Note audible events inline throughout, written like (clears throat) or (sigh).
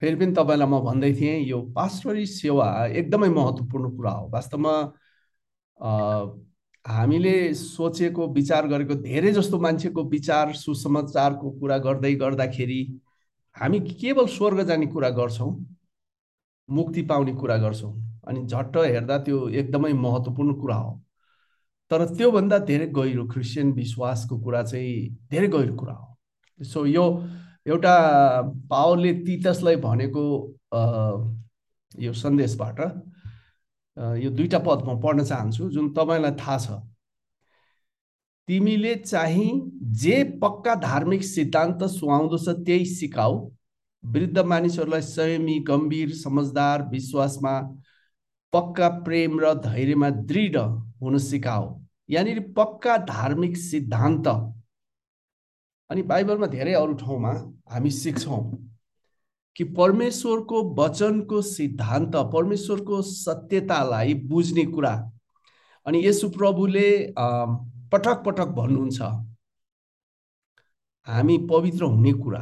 फेरि पनि तपाईँलाई म भन्दै थिएँ यो पास्टरी सेवा एकदमै महत्त्वपूर्ण कुरा हो। वास्तवमा हामीले सोचेको विचार गरेको धेरै जस्तो मान्छेको विचार सुसमाचारको कुरा गर्दै गर्दाखेरि हामी केवल स्वर्ग जाने कुरा गर्छौँ मुक्ति पाउने कुरा गर्छौँ अनि झट्ट हेर्दा त्यो एकदमै महत्त्वपूर्ण कुरा हो। तर त्योभन्दा धेरै गहिरो क्रिस्चियन विश्वासको कुरा चाहिँ धेरै गहिरो कुरा हो। सो यो एउटा पावरले तितसलाई भनेको यो सन्देशबाट यो दुईटा पद म पढ्न चाहन्छु जुन तपाईँलाई थाहा छ। तिमीले चाहिँ जे पक्का धार्मिक सिद्धान्त सुहाउँदो छ त्यही सिकाऊ। वृद्ध मानिसहरूलाई संयमी गम्भीर समझदार विश्वासमा पक्का प्रेम र धैर्यमा दृढ हुन सिकाऊ। यहाँनिर पक्का धार्मिक सिद्धान्त अनि बाइबलमा धेरै अरू ठाउँमा हामी सिक्छौँ कि परमेश्वरको वचनको सिद्धान्त परमेश्वरको सत्यतालाई बुझ्ने कुरा। अनि यसु प्रभुले पटक पटक भन्नुहुन्छ हामी पवित्र हुने कुरा।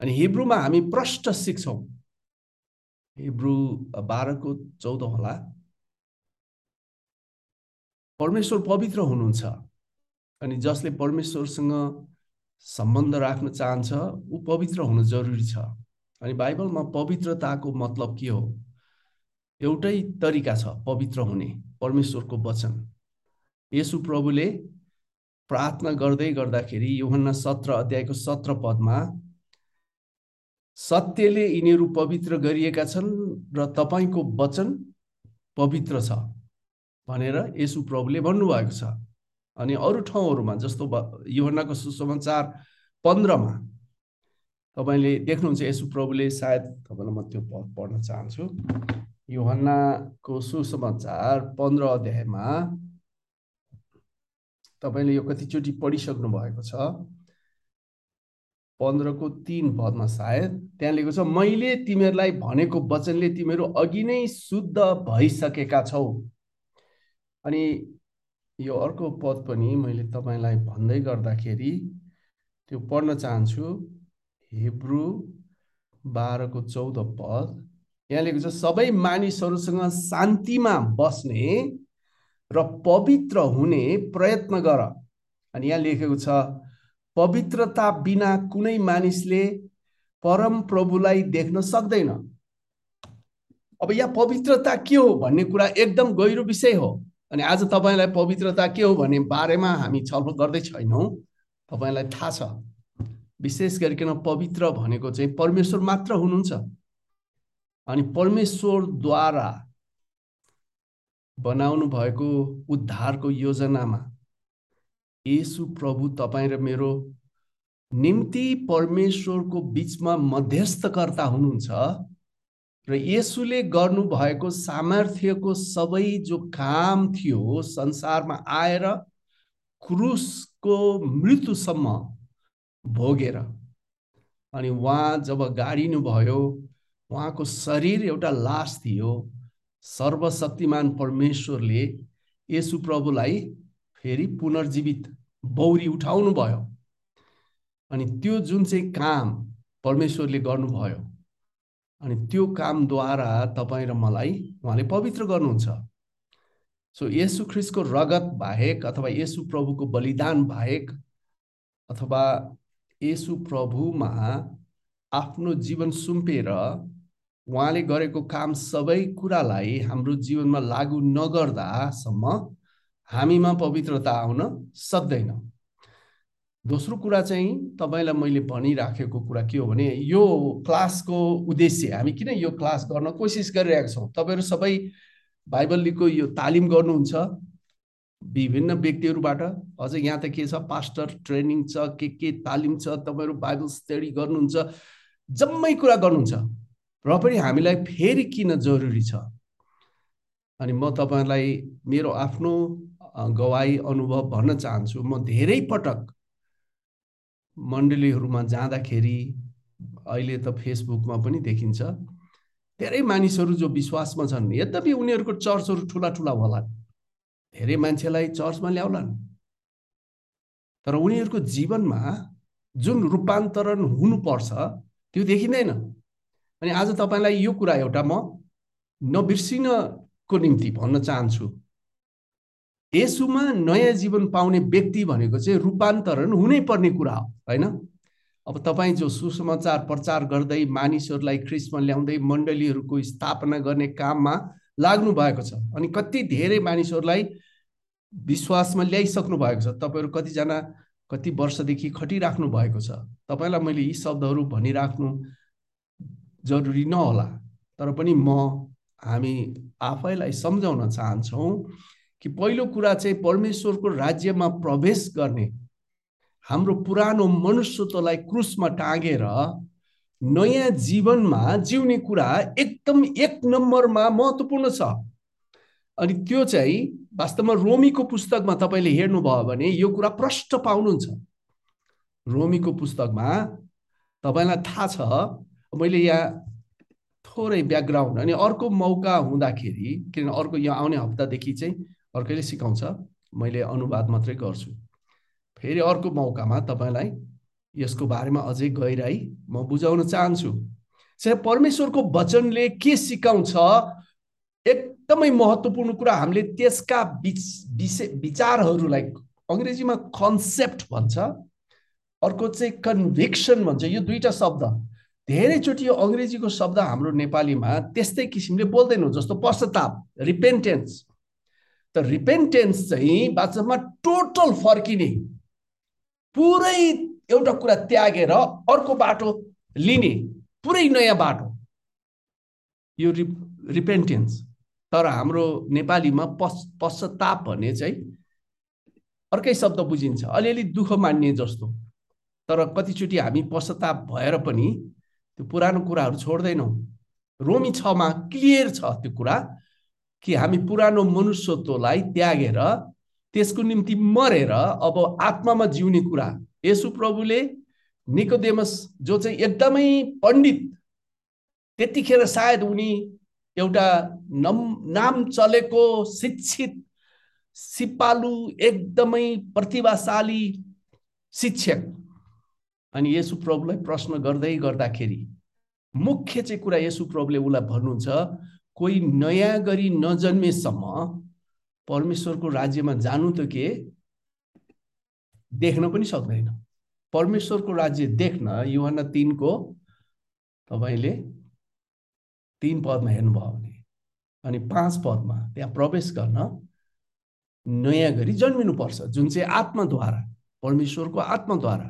अनि हिब्रूमा हामी प्रष्ट सिक्छौँ। हिब्रू बाह्रको चौध होला परमेश्वर पवित्र हुनुहुन्छ। अनि जसले परमेश्वरसँग सम्बन्ध राख्न चाहन्छ ऊ पवित्र हुनु जरुरी छ। अनि बाइबलमा पवित्रताको मतलब के हो? एउटै तरिका छ पवित्र हुने परमेश्वरको वचन। यसु प्रभुले प्रार्थना गर्दै गर्दाखेरि योहन्ना सत्र अध्यायको सत्र पदमा सत्यले यिनीहरू पवित्र गरिएका छन् र तपाईँको वचन पवित्र छ भनेर यसु प्रभुले भन्नुभएको छ। अनि अरू ठाउँहरूमा जस्तो युहन्नाको सुसमाचार पन्ध्रमा तपाईँले देख्नुहुन्छ यसु प्रभुले सायद तपाईँलाई म त्यो पढ्न चाहन्छु। युहन्नाको सुसमाचार पन्ध्र अध्यायमा तपाईँले यो कतिचोटि पढिसक्नु भएको छ। पन्ध्रको तिन पदमा सायद त्यहाँ लेखेको छ मैले तिमीहरूलाई भनेको वचनले तिमीहरू अघि नै शुद्ध भइसकेका छौ। अनि यो अर्को पद पनि मैले तपाईँलाई भन्दै गर्दाखेरि त्यो पढ्न चाहन्छु। हिब्रू बाह्रको चौध पद। यहाँ लेखेको छ सबै मानिसहरूसँग शान्तिमा बस्ने र पवित्र हुने प्रयत्न गर। अनि यहाँ लेखेको छ पवित्रता बिना कुनै मानिसले परम प्रभुलाई देख्न सक्दैन। अब यहाँ पवित्रता के हो भन्ने कुरा एकदम गहिरो विषय हो। अनि आज तपाईँलाई पवित्रता के हो भन्ने बारेमा हामी छलफल गर्दै छैनौँ। तपाईँलाई थाहा छ। विशेष गरिकन पवित्र भनेको चाहिँ परमेश्वर मात्र हुनुहुन्छ। अनि परमेश्वरद्वारा बनाउनु भएको उद्धारको योजनामा यसु प्रभु तपाईँ र मेरो निम्ति परमेश्वरको बिचमा मध्यस्थकर्ता हुनुहुन्छ। र यसुले गर्नुभएको सामर्थ्यको सबै जो काम थियो संसारमा आएर क्रुसको मृत्युसम्म भोगेर अनि उहाँ जब गाडिनु भयो उहाँको शरीर एउटा लास थियो। सर्वशक्तिमान परमेश्वरले यसु प्रभुलाई फेरि पुनर्जीवित बौरी उठाउनु भयो अनि त्यो जुन चाहिँ काम परमेश्वरले गर्नुभयो अनि त्यो कामद्वारा तपाईँ र मलाई उहाँले पवित्र गर्नुहुन्छ। सो यसु ख्रिसको रगत बाहेक अथवा यसु प्रभुको बलिदान बाहेक अथवा यसु प्रभुमा आफ्नो जीवन सुम्पेर उहाँले गरेको काम सबै कुरालाई हाम्रो जीवनमा लागु नगर्दासम्म हामीमा पवित्रता आउन सक्दैन। दोस्रो कुरा चाहिँ तपाईँलाई मैले भनिराखेको कुरा के हो भने यो क्लासको उद्देश्य हामी किन यो क्लास गर्न कोसिस गरिरहेका छौँ? तपाईँहरू सबै बाइबलीको यो तालिम गर्नुहुन्छ विभिन्न व्यक्तिहरूबाट। अझ यहाँ त के छ? पास्टर ट्रेनिङ छ के के तालिम छ तपाईँहरू बाइबल स्टडी गर्नुहुन्छ जम्मै कुरा गर्नुहुन्छ। र पनि हामीलाई फेरि किन जरुरी छ? अनि म तपाईँलाई मेरो आफ्नो गवाई अनुभव भन्न चाहन्छु। म धेरै पटक मण्डलीहरूमा जाँदाखेरि अहिले त फेसबुकमा पनि देखिन्छ। धेरै मानिसहरू जो विश्वासमा छन् यद्यपि उनीहरूको चर्चहरू ठुला ठुला होला धेरै मान्छेलाई चर्चमा ल्याउलान्। तर उनीहरूको जीवनमा जुन रूपान्तरण हुनुपर्छ त्यो देखिँदैन। अनि आज तपाईँलाई यो कुरा एउटा म नबिर्सिनको निम्ति भन्न चाहन्छु। यसुमा नयाँ जीवन पाउने व्यक्ति भनेको चाहिँ रूपान्तरण हुनै पर्ने कुरा हो होइन? अब तपाईँ जो सुसमाचार प्रचार गर्दै मानिसहरूलाई ख्रिस्टमा ल्याउँदै मण्डलीहरूको स्थापना गर्ने काममा लाग्नु भएको छ अनि कति धेरै मानिसहरूलाई विश्वासमा ल्याइसक्नु भएको छ तपाईँहरू कतिजना कति वर्षदेखि खटिराख्नु भएको छ? तपाईँलाई मैले यी शब्दहरू भनिराख्नु जरुरी नहोला तर पनि म हामी आफैलाई सम्झाउन चाहन्छौँ कि पहिलो कुरा चाहिँ परमेश्वरको राज्यमा प्रवेश गर्ने हाम्रो पुरानो मनुष्यत्वलाई क्रुसमा टाँगेर नयाँ जीवनमा जिउने कुरा एकदम एक नम्बरमा महत्त्वपूर्ण छ। अनि त्यो चाहिँ वास्तवमा रोमीको पुस्तकमा तपाईँले हेर्नुभयो भने यो कुरा प्रष्ट पाउनुहुन्छ। रोमीको पुस्तकमा तपाईँलाई थाहा छ मैले यहाँ थोरै ब्याकग्राउन्ड अनि अर्को मौका हुँदाखेरि किनभने अर्को यहाँ आउने हप्तादेखि चाहिँ अर्कैले सिकाउँछ मैले अनुवाद मात्रै गर्छु। फेरि अर्को मौकामा तपाईँलाई यसको बारेमा अझै गहिराई म बुझाउन चाहन्छु। चाहिँ परमेश्वरको वचनले के सिकाउँछ? एकदमै महत्त्वपूर्ण कुरा हामीले त्यसका विषय विचारहरूलाई अङ्ग्रेजीमा कन्सेप्ट भन्छ। अर्को चाहिँ कन्भिक्सन भन्छ। यो दुईवटा शब्द। धेरैचोटि यो अङ्ग्रेजीको शब्द हाम्रो नेपालीमा त्यस्तै किसिमले बोल्दैनौँ जस्तो पश्चाताप रिपेन्टेन्स त रिपेन्टेन्स चाहिँ वास्तवमा टोटल फर्किने। पुरै एउटा कुरा त्यागेर अर्को बाटो लिने। पुरै नयाँ बाटो। यो रि रिपेन्टेन्स तर हाम्रो नेपालीमा पश् पश्चाताप भन्ने चाहिँ अर्कै शब्द बुझिन्छ। अलिअलि दुःख मान्ने जस्तो। तर कतिचोटि हामी पश्चाताप भएर पनि त्यो पुरानो कुराहरू छोड्दैनौँ। रोमी छमा क्लियर छ त्यो कुरा। कि हामी पुरानो मनुष्यत्वलाई त्यागेर त्यसको निम्ति मरेर अब आत्मामा जिउने कुरा यसु प्रभुले निकोदेमस जो चाहिँ एकदमै पण्डित त्यतिखेर सायद उनी एउटा नम नाम चलेको शिक्षित सिपालु एकदमै प्रतिभाशाली शिक्षक। अनि यसु प्रभुलाई प्रश्न गर्दै गर्दाखेरि मुख्य चाहिँ कुरा यसु प्रभुले उसलाई भन्नुहुन्छ कोही नयाँ गरी नजन्मेसम्म परमेश्वरको राज्यमा जानु त के? देख्न पनि सक्दैन। परमेश्वरको राज्य देख्न युवान तिनको तपाईँले तिन पदमा हेर्नुभयो भने अनि पाँच पदमा त्यहाँ प्रवेश गर्न नयाँ गरी जन्मिनुपर्छ। जुन चाहिँ आत्माद्वारा परमेश्वरको आत्माद्वारा।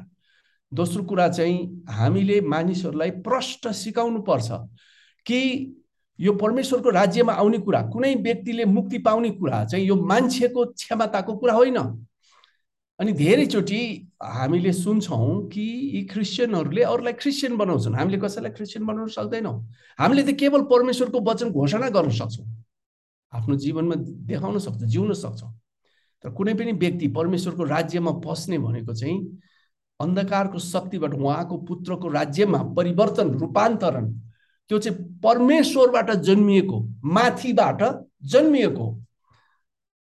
दोस्रो कुरा चाहिँ हामीले मानिसहरूलाई प्रष्ट सिकाउनु पर्छ कि यो परमेश्वरको राज्यमा आउने कुरा कुनै व्यक्तिले मुक्ति पाउने कुरा चाहिँ यो मान्छेको क्षमताको कुरा होइन। अनि धेरैचोटि हामीले सुन्छौँ कि यी क्रिस्चियनहरूले अरूलाई क्रिस्चियन बनाउँछन्। हामीले कसैलाई क्रिस्चियन बनाउन सक्दैनौँ। हामीले त केवल परमेश्वरको वचन घोषणा गर्न सक्छौँ। आफ्नो जीवनमा देखाउन सक्छौँ जिउन सक्छौँ। तर कुनै पनि व्यक्ति परमेश्वरको राज्यमा पस्ने भनेको चाहिँ अन्धकारको शक्तिबाट उहाँको पुत्रको राज्यमा परिवर्तन रूपान्तरण त्यो चाहिँ परमेश्वरबाट जन्मिएको माथिबाट जन्मिएको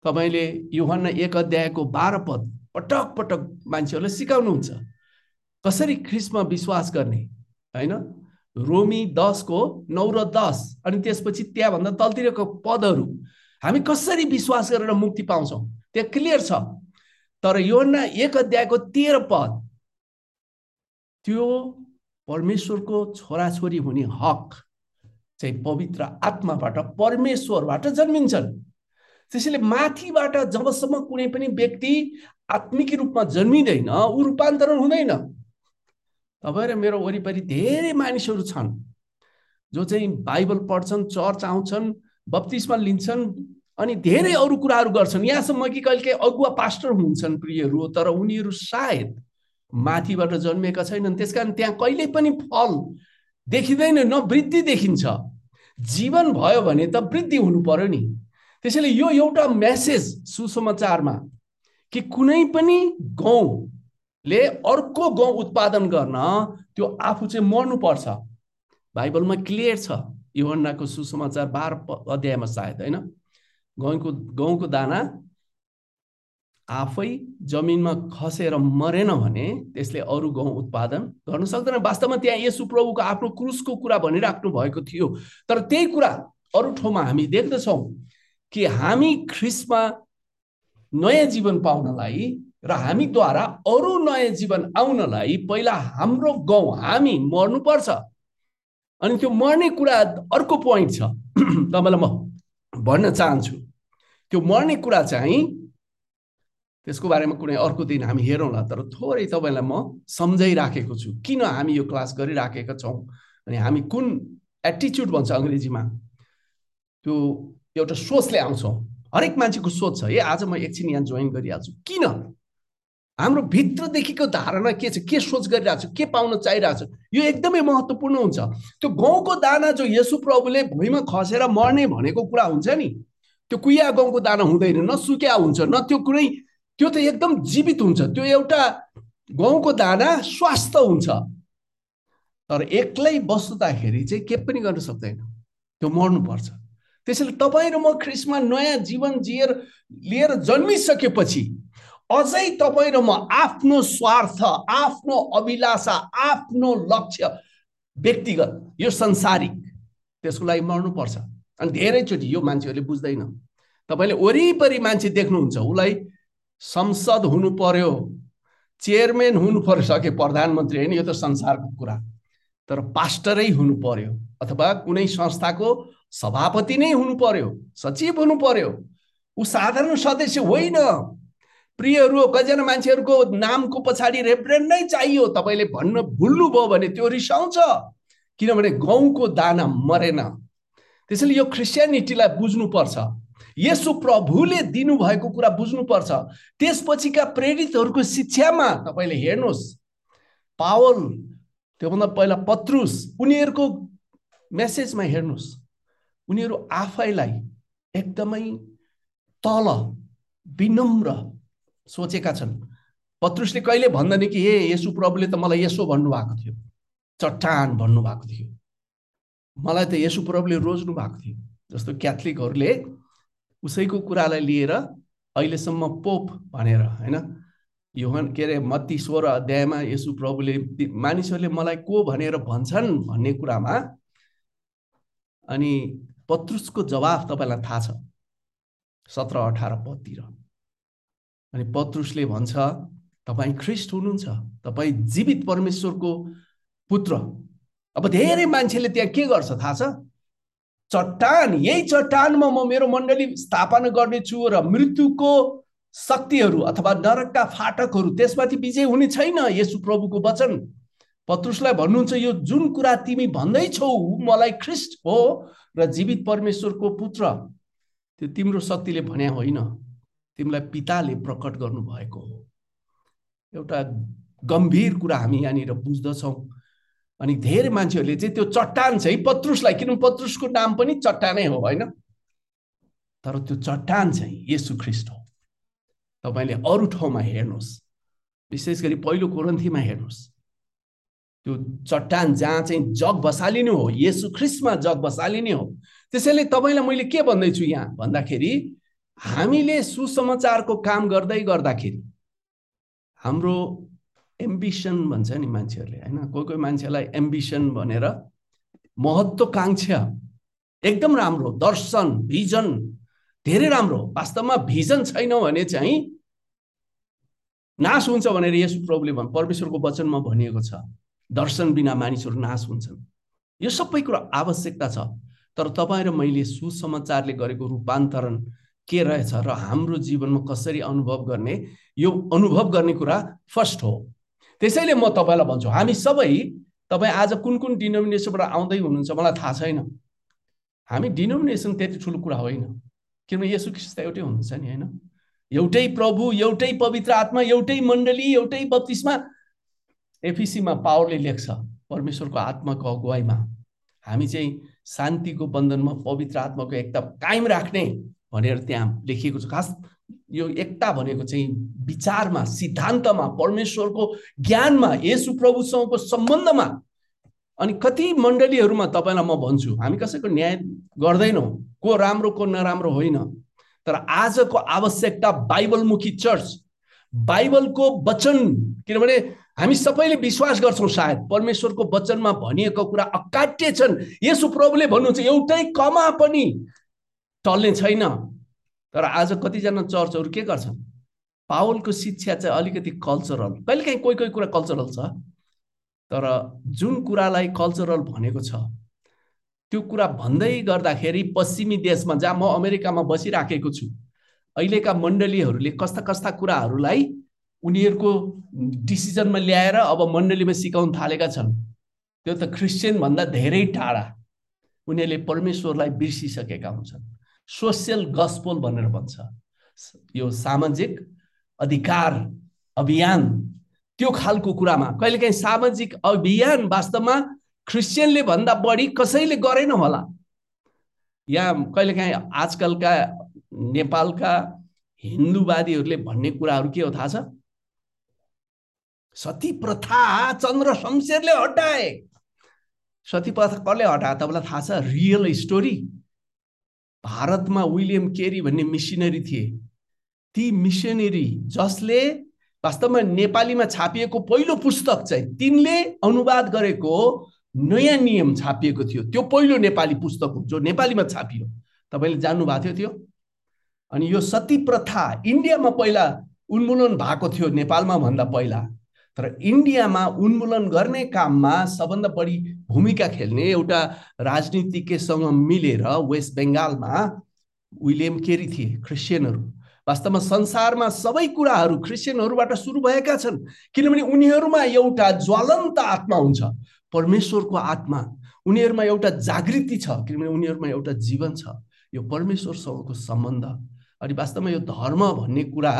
तपाईँले योहन्ना एक अध्यायको बाह्र पद पटक पटक मान्छेहरूलाई सिकाउनुहुन्छ। कसरी ख्रिस्टमा विश्वास गर्ने? होइन? रोमी दसको नौ र दस अनि त्यसपछि त्यहाँभन्दा तलतिरको पदहरू। हामी कसरी विश्वास गरेर मुक्ति पाउँछौँ? त्यहाँ क्लियर छ। तर योहन्ना एक अध्यायको तेह्र पद त्यो परमेश्वरको छोराछोरी हुने हक चाहिँ पवित्र आत्माबाट परमेश्वरबाट जन्मिन्छन्। त्यसैले माथिबाट जबसम्म कुनै पनि व्यक्ति आत्मिक रूपमा जन्मिँदैन ऊ रूपान्तरण हुँदैन। तपाईँ र मेरो वरिपरि धेरै मानिसहरू छन् जो चाहिँ बाइबल पढ्छन् चर्च आउँछन् बत्तिसमा लिन्छन् अनि धेरै अरू कुराहरू गर्छन्। यहाँसम्म कि कहिले काहीँ अगुवा पास्टर हुन्छन् प्रियहरू तर उनीहरू सायद माथिबाट जन्मेका छैनन्। त्यस कारण त्यहाँ कहिले पनि फल देखिँदैन न वृद्धि देखिन्छ। जीवन भयो भने त वृद्धि हुनु पर्यो नि। त्यसैले यो एउटा मेसेज सुसमाचारमा कि कुनै पनि गाउँले अर्को गाउँ उत्पादन गर्न त्यो आफू चाहिँ मर्नुपर्छ। बाइबलमा क्लियर छ योहन्नाको सुसमाचार बाह्र अध्यायमा सायद होइन? गाउँको गाउँको दाना आफै जमिनमा खसेर मरेन भने त्यसले अरू गहुँ उत्पादन गर्न सक्दैन। वास्तवमा त्यहाँ यसु प्रभुको आफ्नो क्रुसको कुरा भनिराख्नु भएको थियो। तर त्यही कुरा अरू ठाउँमा हामी देख्दछौँ कि हामी ख्रिसमा नयाँ जीवन पाउनलाई र हामीद्वारा अरू नयाँ जीवन आउनलाई पहिला हाम्रो गाउँ हामी मर्नुपर्छ। अनि त्यो मर्ने कुरा अर्को पोइन्ट छ। (clears throat) तपाईँलाई म भन्न चाहन्छु। त्यो मर्ने कुरा चाहिँ त्यसको बारेमा कुनै अर्को दिन हामी हेरौँला तर थोरै तपाईँलाई म सम्झाइराखेको छु। किन हामी यो क्लास गरिराखेका छौँ? अनि हामी कुन एटिच्युड भन्छ अङ्ग्रेजीमा? त्यो एउटा सोचले आउँछौँ। हरेक मान्छेको सोच छ ए आज म एकछिन यहाँ जोइन गरिहाल्छु। किन? हाम्रो भित्रदेखिको धारणा के छ? के सोच गरिरहेको छु के पाउन चाहिरहेको छु यो एकदमै महत्त्वपूर्ण हुन्छ। त्यो गहुँको दाना जो यसु प्रभुले भुइँमा खसेर मर्ने भनेको कुरा हुन्छ नि त्यो कुया गहुँको दाना हुँदैन न सुक्या हुन्छ न त्यो कुनै त्यो त एकदम जीवित हुन्छ। त्यो एउटा गहुँको दाना स्वास्थ्य हुन्छ। तर एक्लै बस्दाखेरि चाहिँ के पनि गर्न सक्दैन। त्यो मर्नुपर्छ। त्यसैले तपाईँ र म ख्रिसमा नयाँ जीवन जिएर लिएर जन्मिसकेपछि अझै तपाईँ र म आफ्नो स्वार्थ आफ्नो अभिलाषा आफ्नो लक्ष्य व्यक्तिगत यो संसारिक त्यसको लागि मर्नुपर्छ। अनि धेरैचोटि यो मान्छेहरूले बुझ्दैन। तपाईँले वरिपरि मान्छे देख्नुहुन्छ। उसलाई संसद हुनु पर्यो चेयरम्यान हुनु पर्यो सके प्रधानमन्त्री होइन यो त संसारको कुरा। तर पास्टरै हुनु पर्यो अथवा कुनै संस्थाको सभापति नै हुनु पर्यो सचिव हुनु पर्यो ऊ साधारण सदस्य होइन। प्रियहरू कतिजना मान्छेहरूको नामको पछाडि रेफरेन्ट नै चाहियो तपाईँले भन्न भुल्नुभयो भने त्यो रिसाउँछ। किनभने गहुँको दाना मरेन। त्यसैले यो क्रिस्चियनिटीलाई बुझ्नुपर्छ। यसो प्रभुले दिनुभएको कुरा बुझ्नुपर्छ। त्यसपछिका प्रेरितहरूको शिक्षामा तपाईँले हेर्नुहोस् पावल त्योभन्दा पहिला पत्रुस उनीहरूको मेसेजमा हेर्नुहोस् उनीहरू आफैलाई एकदमै तल विनम्र सोचेका छन्। पत्रुसले कहिले भन्दैन कि ए यसु प्रभुले त मलाई यसो भन्नुभएको थियो। चट्टान भन्नुभएको थियो। मलाई त यसु प्रभुले रोज्नु भएको थियो। जस्तो क्याथलिकहरूले उसैको कुरालाई लिएर अहिलेसम्म पोप भनेर होइन? यो के अरे मत्ती सोह्र अध्यायमा यसु प्रभुले मानिसहरूले मलाई को भनेर भन्छन् भन्ने कुरामा अनि पत्रुसको जवाफ तपाईँलाई थाहा छ। सत्र अठार पदतिर अनि पत्रुसले भन्छ तपाईँ ख्रिस्ट हुनुहुन्छ तपाईँ जीवित परमेश्वरको पुत्र। अब धेरै मान्छेले त्यहाँ के गर्छ थाहा छ? चट्टान यही चट्टानमा म मेरो मण्डली स्थापना गर्नेछु र मृत्युको शक्तिहरू अथवा नरकका फाटकहरू त्यसमाथि विजय हुने छैन। यसु प्रभुको वचन। पत्रुसलाई भन्नुहुन्छ यो जुन कुरा तिमी भन्दैछौ मलाई ख्रिस्ट हो र जीवित परमेश्वरको पुत्र। त्यो तिम्रो शक्तिले भन्या होइन। तिमीलाई पिताले प्रकट गर्नुभएको हो। एउटा गम्भीर कुरा हामी यहाँनिर बुझ्दछौँ। अनि धेरै मान्छेहरूले चाहिँ त्यो चट्टान चाहिँ पत्रुसलाई किनभने पत्रुसको नाम पनि चट्टानै हो होइन? तर त्यो चट्टान चाहिँ यसु ख्रिस्ट हो। तपाईँले अरू ठाउँमा हेर्नुहोस् विशेष गरी पहिलो कोरन्थीमा हेर्नुहोस्। त्यो चट्टान जहाँ चाहिँ जग बसालिने हो यसु ख्रिस्टमा जग बसालिने हो। त्यसैले तपाईँलाई मैले के भन्दैछु यहाँ? भन्दाखेरि हामीले सुसमाचारको काम गर्दै गर्दाखेरि हाम्रो एम्बिसन भन्छ नि मान्छेहरूले होइन? कोही कोही मान्छेलाई एम्बिसन भनेर महत्त्वकाङ्क्षा एकदम राम्रो दर्शन भिजन धेरै राम्रो। वास्तवमा भिजन छैन भने चाहिँ नाश हुन्छ भनेर यस प्रभुले परमेश्वरको वचनमा भनिएको छ दर्शन बिना मानिसहरू नाश हुन्छन्। यो सबै कुरो आवश्यकता छ तर तपाईँ र मैले सुसमाचारले गरेको रूपान्तरण के रहेछ र हाम्रो जीवनमा कसरी अनुभव गर्ने यो अनुभव गर्ने कुरा फर्स्ट हो। त्यसैले म तपाईँलाई भन्छु हामी सबै तपाईँ आज कुन कुन डिनोमिनेसनबाट आउँदै हुनुहुन्छ मलाई थाहा छैन। हामी डिनोमिनेसन त्यति ठुलो कुरा होइन। किनभने यसो ख्रिस्ट एउटै हुनुहुन्छ नि होइन? एउटै प्रभु एउटै पवित्र आत्मा एउटै मण्डली एउटै बत्तिसमा। एफिसीमा पावरले लेख्छ परमेश्वरको आत्माको अगुवाईमा। हामी चाहिँ शान्तिको बन्धनमा पवित्र आत्माको एकता कायम राख्ने भनेर त्यहाँ लेखिएको छ। खास यो एकता भनेको चाहिँ विचारमा सिद्धान्तमा परमेश्वरको ज्ञानमा यसु प्रभुसँगको सम्बन्धमा। अनि कति मण्डलीहरूमा तपाईँलाई म भन्छु हामी कसैको न्याय गर्दैनौँ को राम्रो को नराम्रो होइन। तर आजको आवश्यकता बाइबलमुखी चर्च बाइबलको वचन किनभने हामी सबैले विश्वास गर्छौँ सायद परमेश्वरको वचनमा भनिएको कुरा अकाट्य छन्। यसो प्रभुले भन्नुहुन्छ एउटै कमा पनि टल्ने छैन। तर आज कतिजना चर्चहरू के गर्छन्? पावलको शिक्षा चाहिँ अलिकति कल्चरल कहिलेकाहीँ कोही कोही कुरा कल्चरल छ तर जुन कुरालाई कल्चरल भनेको छ त्यो कुरा भन्दै गर्दाखेरि पश्चिमी देशमा जहाँ म अमेरिकामा बसिराखेको छु अहिलेका मण्डलीहरूले कस्ता कस्ता कुराहरूलाई उनीहरूको डिसिजनमा ल्याएर अब मण्डलीमा सिकाउन थालेका छन्। त्यो त क्रिस्चियनभन्दा धेरै टाढा। उनीहरूले परमेश्वरलाई बिर्सिसकेका हुन्छन्। सोसियल गस्पोल भनेर भन्छ। यो सामाजिक अधिकार अभियान त्यो खालको कुरामा। कहिलेकाहीँ सामाजिक अभियान वास्तवमा क्रिस्चियनले भन्दा बढी कसैले गरेन होला। या कहिलेकाहीँ आजकलका नेपालका हिन्दूवादीहरूले भन्ने कुराहरू के हो थाहा छ? सती प्रथा चन्द्र शमशेरले हटाए। सती प्रथा कसले हटाए। तपाईँलाई थाहा छ रियल स्टोरी? भारतमा विलियम केरी भन्ने मिसिनरी थिए। ती मिसनरी जसले वास्तवमा नेपालीमा छापिएको पहिलो पुस्तक चाहिँ तिनले अनुवाद गरेको नयाँ नियम छापिएको थियो। त्यो पहिलो नेपाली पुस्तक हो जो नेपालीमा छापियो। तपाईँले जान्नुभएको थियो त्यो? अनि यो सती प्रथा इन्डियामा पहिला उन्मूलन भएको थियो नेपालमा भन्दा पहिला। तर इन्डियामा उन्मूलन गर्ने काममा सबभन्दा बढी भूमिका खेल्ने एउटा राजनीतिज्ञसँग मिलेर वेस्ट बेङ्गालमा विलियम केरी थिए क्रिस्चियनहरू। वास्तवमा संसारमा सबै कुराहरू क्रिस्चियनहरूबाट सुरु भएका छन् किनभने उनीहरूमा एउटा ज्वलन्त आत्मा हुन्छ परमेश्वरको आत्मा। उनीहरूमा एउटा जागृति छ किनभने उनीहरूमा एउटा जीवन छ। यो परमेश्वरसँगको सम्बन्ध। अनि वास्तवमा यो धर्म भन्ने कुरा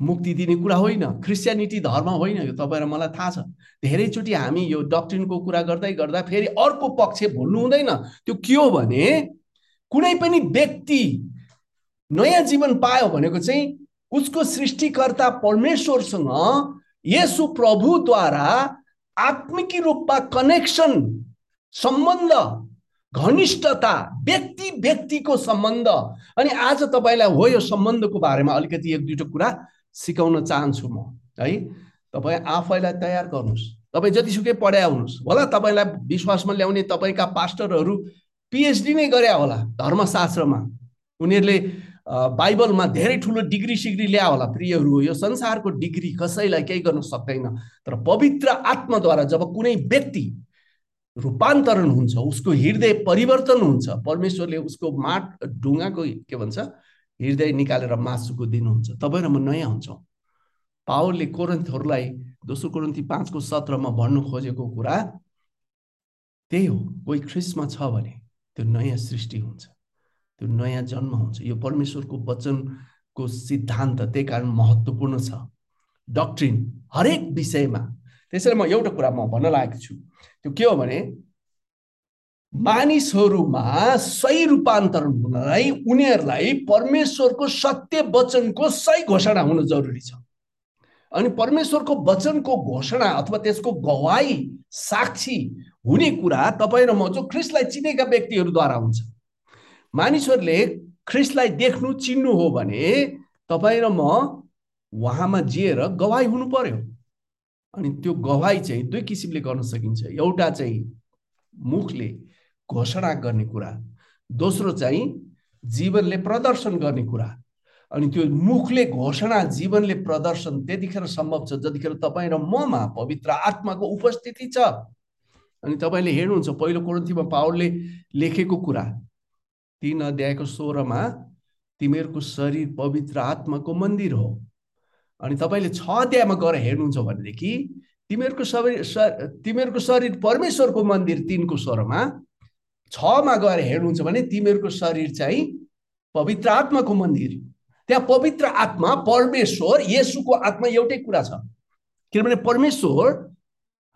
मुक्ति दिने कुरा होइन। क्रिस्चियनिटी धर्म होइन यो तपाईँ र मलाई थाहा छ। धेरैचोटि हामी यो डक्ट्रिनको कुरा गर्दै गर्दा फेरि अर्को पक्ष भुल्नु हुँदैन। त्यो के हो भने कुनै पनि व्यक्ति नयाँ जीवन पायो भनेको चाहिँ उसको सृष्टिकर्ता परमेश्वरसँग यसु प्रभुद्वारा आत्मिकी रूपमा कनेक्सन सम्बन्ध घनिष्ठता व्यक्ति व्यक्तिको सम्बन्ध। अनि आज तपाईँलाई हो यो सम्बन्धको बारेमा अलिकति एक दुईवटा कुरा सिकाउन चाहन्छु म है? तपाईँ आफैलाई तयार गर्नुहोस्। तपाईँ जतिसुकै पढाइ हुनुहोस्। होला तपाईँलाई विश्वासमा ल्याउने तपाईँका पास्टरहरू पिएचडी नै गरे होला धर्मशास्त्रमा। उनीहरूले बाइबलमा धेरै ठुलो डिग्री सिग्री ल्या होला प्रियहरू यो संसारको डिग्री कसैलाई केही गर्न सक्दैन। तर पवित्र आत्माद्वारा जब कुनै व्यक्ति रूपान्तरण हुन्छ उसको हृदय परिवर्तन हुन्छ परमेश्वरले उसको माट ढुङ्गाको के भन्छ? हृदय निकालेर मासुको दिनुहुन्छ तपाईँ र म नयाँ हुन्छौँ। पावरले कोरन्थहरूलाई दोस्रो कोरन्थी पाँचको सत्रमा भन्नु खोजेको कुरा त्यही हो। कोही ख्रिस्टमा छ भने त्यो नयाँ सृष्टि हुन्छ। त्यो नयाँ जन्म हुन्छ। यो परमेश्वरको वचनको सिद्धान्त त्यही कारण महत्त्वपूर्ण छ। डक्ट्रिन हरेक विषयमा त्यसैले म एउटा कुरा म भन्न लागेको छु। त्यो के हो भने मानिसहरूमा सही रूपान्तरण हुनलाई उनीहरूलाई परमेश्वरको सत्य वचनको सही घोषणा हुनु जरुरी छ। अनि परमेश्वरको वचनको घोषणा अथवा त्यसको गवाई साक्षी हुने कुरा तपाईँ र म जो ख्रिस्टलाई चिनेका व्यक्तिहरूद्वारा हुन्छ। मानिसहरूले ख्रिस्टलाई देख्नु चिन्नु हो भने तपाईँ र म उहाँमा जिएर गवाई हुनु पर्यो। अनि त्यो गवाई चाहिँ दुई किसिमले गर्न सकिन्छ। एउटा चाहिँ मुखले घोषणा गर्ने कुरा दोस्रो चाहिँ जीवनले प्रदर्शन गर्ने कुरा। अनि त्यो मुखले घोषणा जीवनले प्रदर्शन त्यतिखेर सम्भव छ जतिखेर तपाईँ र ममा पवित्र आत्माको उपस्थिति छ। अनि तपाईँले हेर्नुहुन्छ पहिलो कोरन्थीमा पावरले लेखेको कुरा तिन अध्यायको सोह्रमा तिमीहरूको शरीर पवित्र आत्माको मन्दिर हो। अनि तपाईँले छ अध्यायमा गएर हेर्नुहुन्छ भनेदेखि तिमीहरूको शरीर तिमीहरूको शरीर परमेश्वरको मन्दिर तिनको स्वरमा छमा गएर हेर्नुहुन्छ भने तिमीहरूको शरीर चाहिँ पवित्र आत्माको मन्दिर। त्यहाँ पवित्र आत्मा परमेश्वर यसुको आत्मा एउटै कुरा छ। किनभने परमेश्वर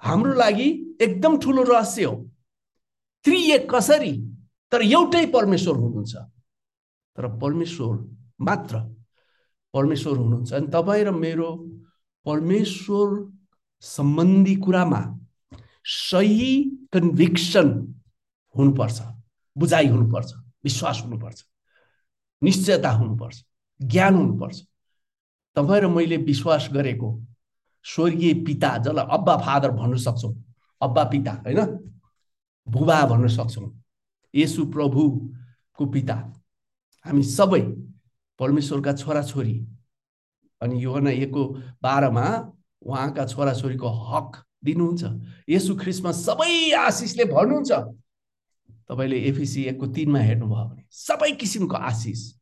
हाम्रो लागि एकदम ठुलो रहस्य हो। त्रिएक कसरी? तर एउटै परमेश्वर हुनुहुन्छ। तर परमेश्वर मात्र परमेश्वर हुनुहुन्छ। अनि तपाईँ र मेरो परमेश्वर सम्बन्धी कुरामा सही कन्भिक्सन हुनुपर्छ बुझाइ हुनुपर्छ विश्वास हुनुपर्छ निश्चयता हुनुपर्छ ज्ञान हुनुपर्छ। तपाईँ र मैले विश्वास गरेको स्वर्गीय पिता जसलाई अब्बा फादर भन्न सक्छौँ अब्बा पिता होइन? भुबा भन्न सक्छौँ यसु प्रभुको पिता। हामी सबै परमेश्वरका छोराछोरी अनि यो एकको बाह्रमा उहाँका छोराछोरीको हक दिनुहुन्छ। यसु ख्रिस्टमा सबै आशिषले भन्नुहुन्छ तपाईँले एफिसी एकको तिनमा हेर्नुभयो भने सबै किसिमको आशिष।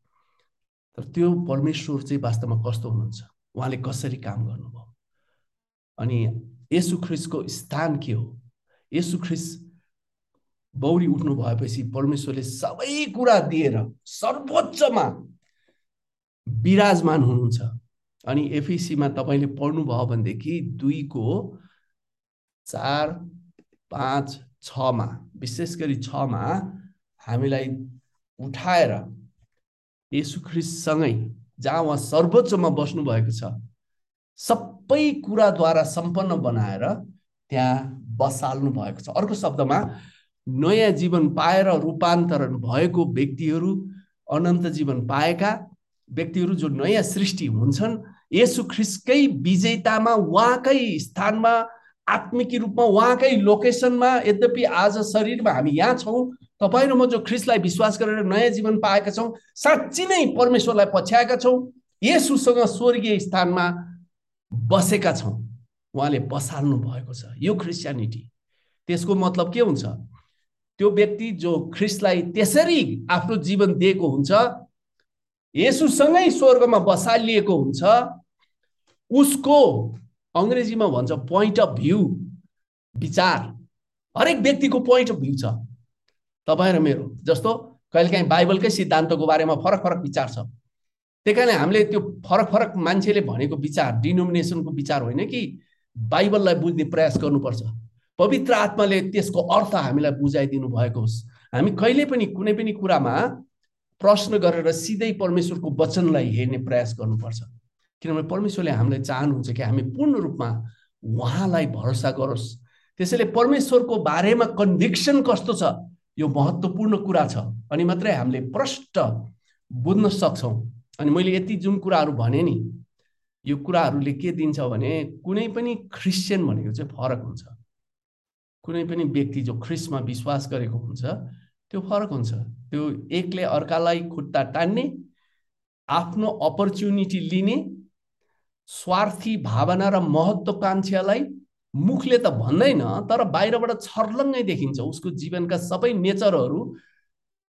तर त्यो परमेश्वर चाहिँ वास्तवमा कस्तो हुनुहुन्छ? उहाँले कसरी काम गर्नुभयो? अनि यसु ख्रिसको स्थान के हो? यसु ख्रिस बौरी उठ्नु भएपछि परमेश्वरले सबै कुरा दिएर सर्वोच्चमा विराजमान हुनुहुन्छ। अनि एफिसीमा तपाईँले पढ्नुभयो भनेदेखि दुईको चार पाँच छमा विशेष गरी छमा हामीलाई उठाएर ख्रिससँगै जहाँ उहाँ सर्वोच्चमा बस्नुभएको छ सबै कुराद्वारा सम्पन्न बनाएर त्यहाँ बसाल्नु भएको छ। अर्को शब्दमा नयाँ जीवन पाएर रूपान्तरण भएको व्यक्तिहरू अनन्त जीवन पाएका व्यक्तिहरू जो नयाँ सृष्टि हुन्छन् यसु ख्रिस्कै विजेतामा उहाँकै स्थानमा आत्मिकी रूपमा उहाँकै लोकेसनमा यद्यपि आज शरीरमा हामी यहाँ छौँ तपाईँ र म जो ख्रिसलाई विश्वास गरेर नयाँ जीवन पाएका छौँ साँच्ची नै परमेश्वरलाई पछ्याएका छौँ यसुसँग स्वर्गीय स्थानमा बसेका छौँ। उहाँले बसाल्नु भएको छ। यो क्रिस्चियनिटी त्यसको मतलब के हुन्छ? त्यो व्यक्ति जो ख्रिसलाई त्यसरी आफ्नो जीवन दिएको हुन्छ यसुसँगै स्वर्गमा बसालिएको हुन्छ उसको अङ्ग्रेजीमा भन्छ पोइन्ट अफ भ्यू विचार। हरेक व्यक्तिको पोइन्ट अफ भ्यू छ। तपाईँ र मेरो जस्तो कहिलेकाहीँ बाइबलकै सिद्धान्तको बारेमा फरक फरक विचार छ। त्यही कारणले हामीले त्यो फरक फरक मान्छेले भनेको विचार डिनोमिनेसनको विचार होइन कि बाइबललाई बुझ्ने प्रयास गर्नुपर्छ। पवित्र आत्माले त्यसको अर्थ हामीलाई बुझाइदिनु भएको होस्। हामी कहिले पनि कुनै पनि कुरामा प्रश्न गरेर सिधै परमेश्वरको वचनलाई हेर्ने प्रयास गर्नुपर्छ। किनभने परमेश्वरले हामीलाई चाहनुहुन्छ कि हामी पूर्ण रूपमा उहाँलाई भरोसा गरोस्। त्यसैले परमेश्वरको बारेमा कन्भिक्सन कस्तो छ यो महत्त्वपूर्ण कुरा छ अनि मात्रै हामीले प्रष्ट बुझ्न सक्छौँ। अनि मैले यति जुन कुराहरू भने नि यो कुराहरूले के दिन्छ भने कुनै पनि क्रिस्चियन भनेको चाहिँ फरक हुन्छ। कुनै पनि व्यक्ति जो ख्रिस्टमा विश्वास गरेको हुन्छ त्यो फरक हुन्छ। त्यो एकले अर्कालाई खुट्टा टान्ने आफ्नो अपर्च्युनिटी लिने स्वार्थी भावना र महत्त्वकाङ्क्षालाई मुखले त भन्दैन तर बाहिरबाट छर्लङ्गै देखिन्छ। उसको जीवनका सबै नेचरहरू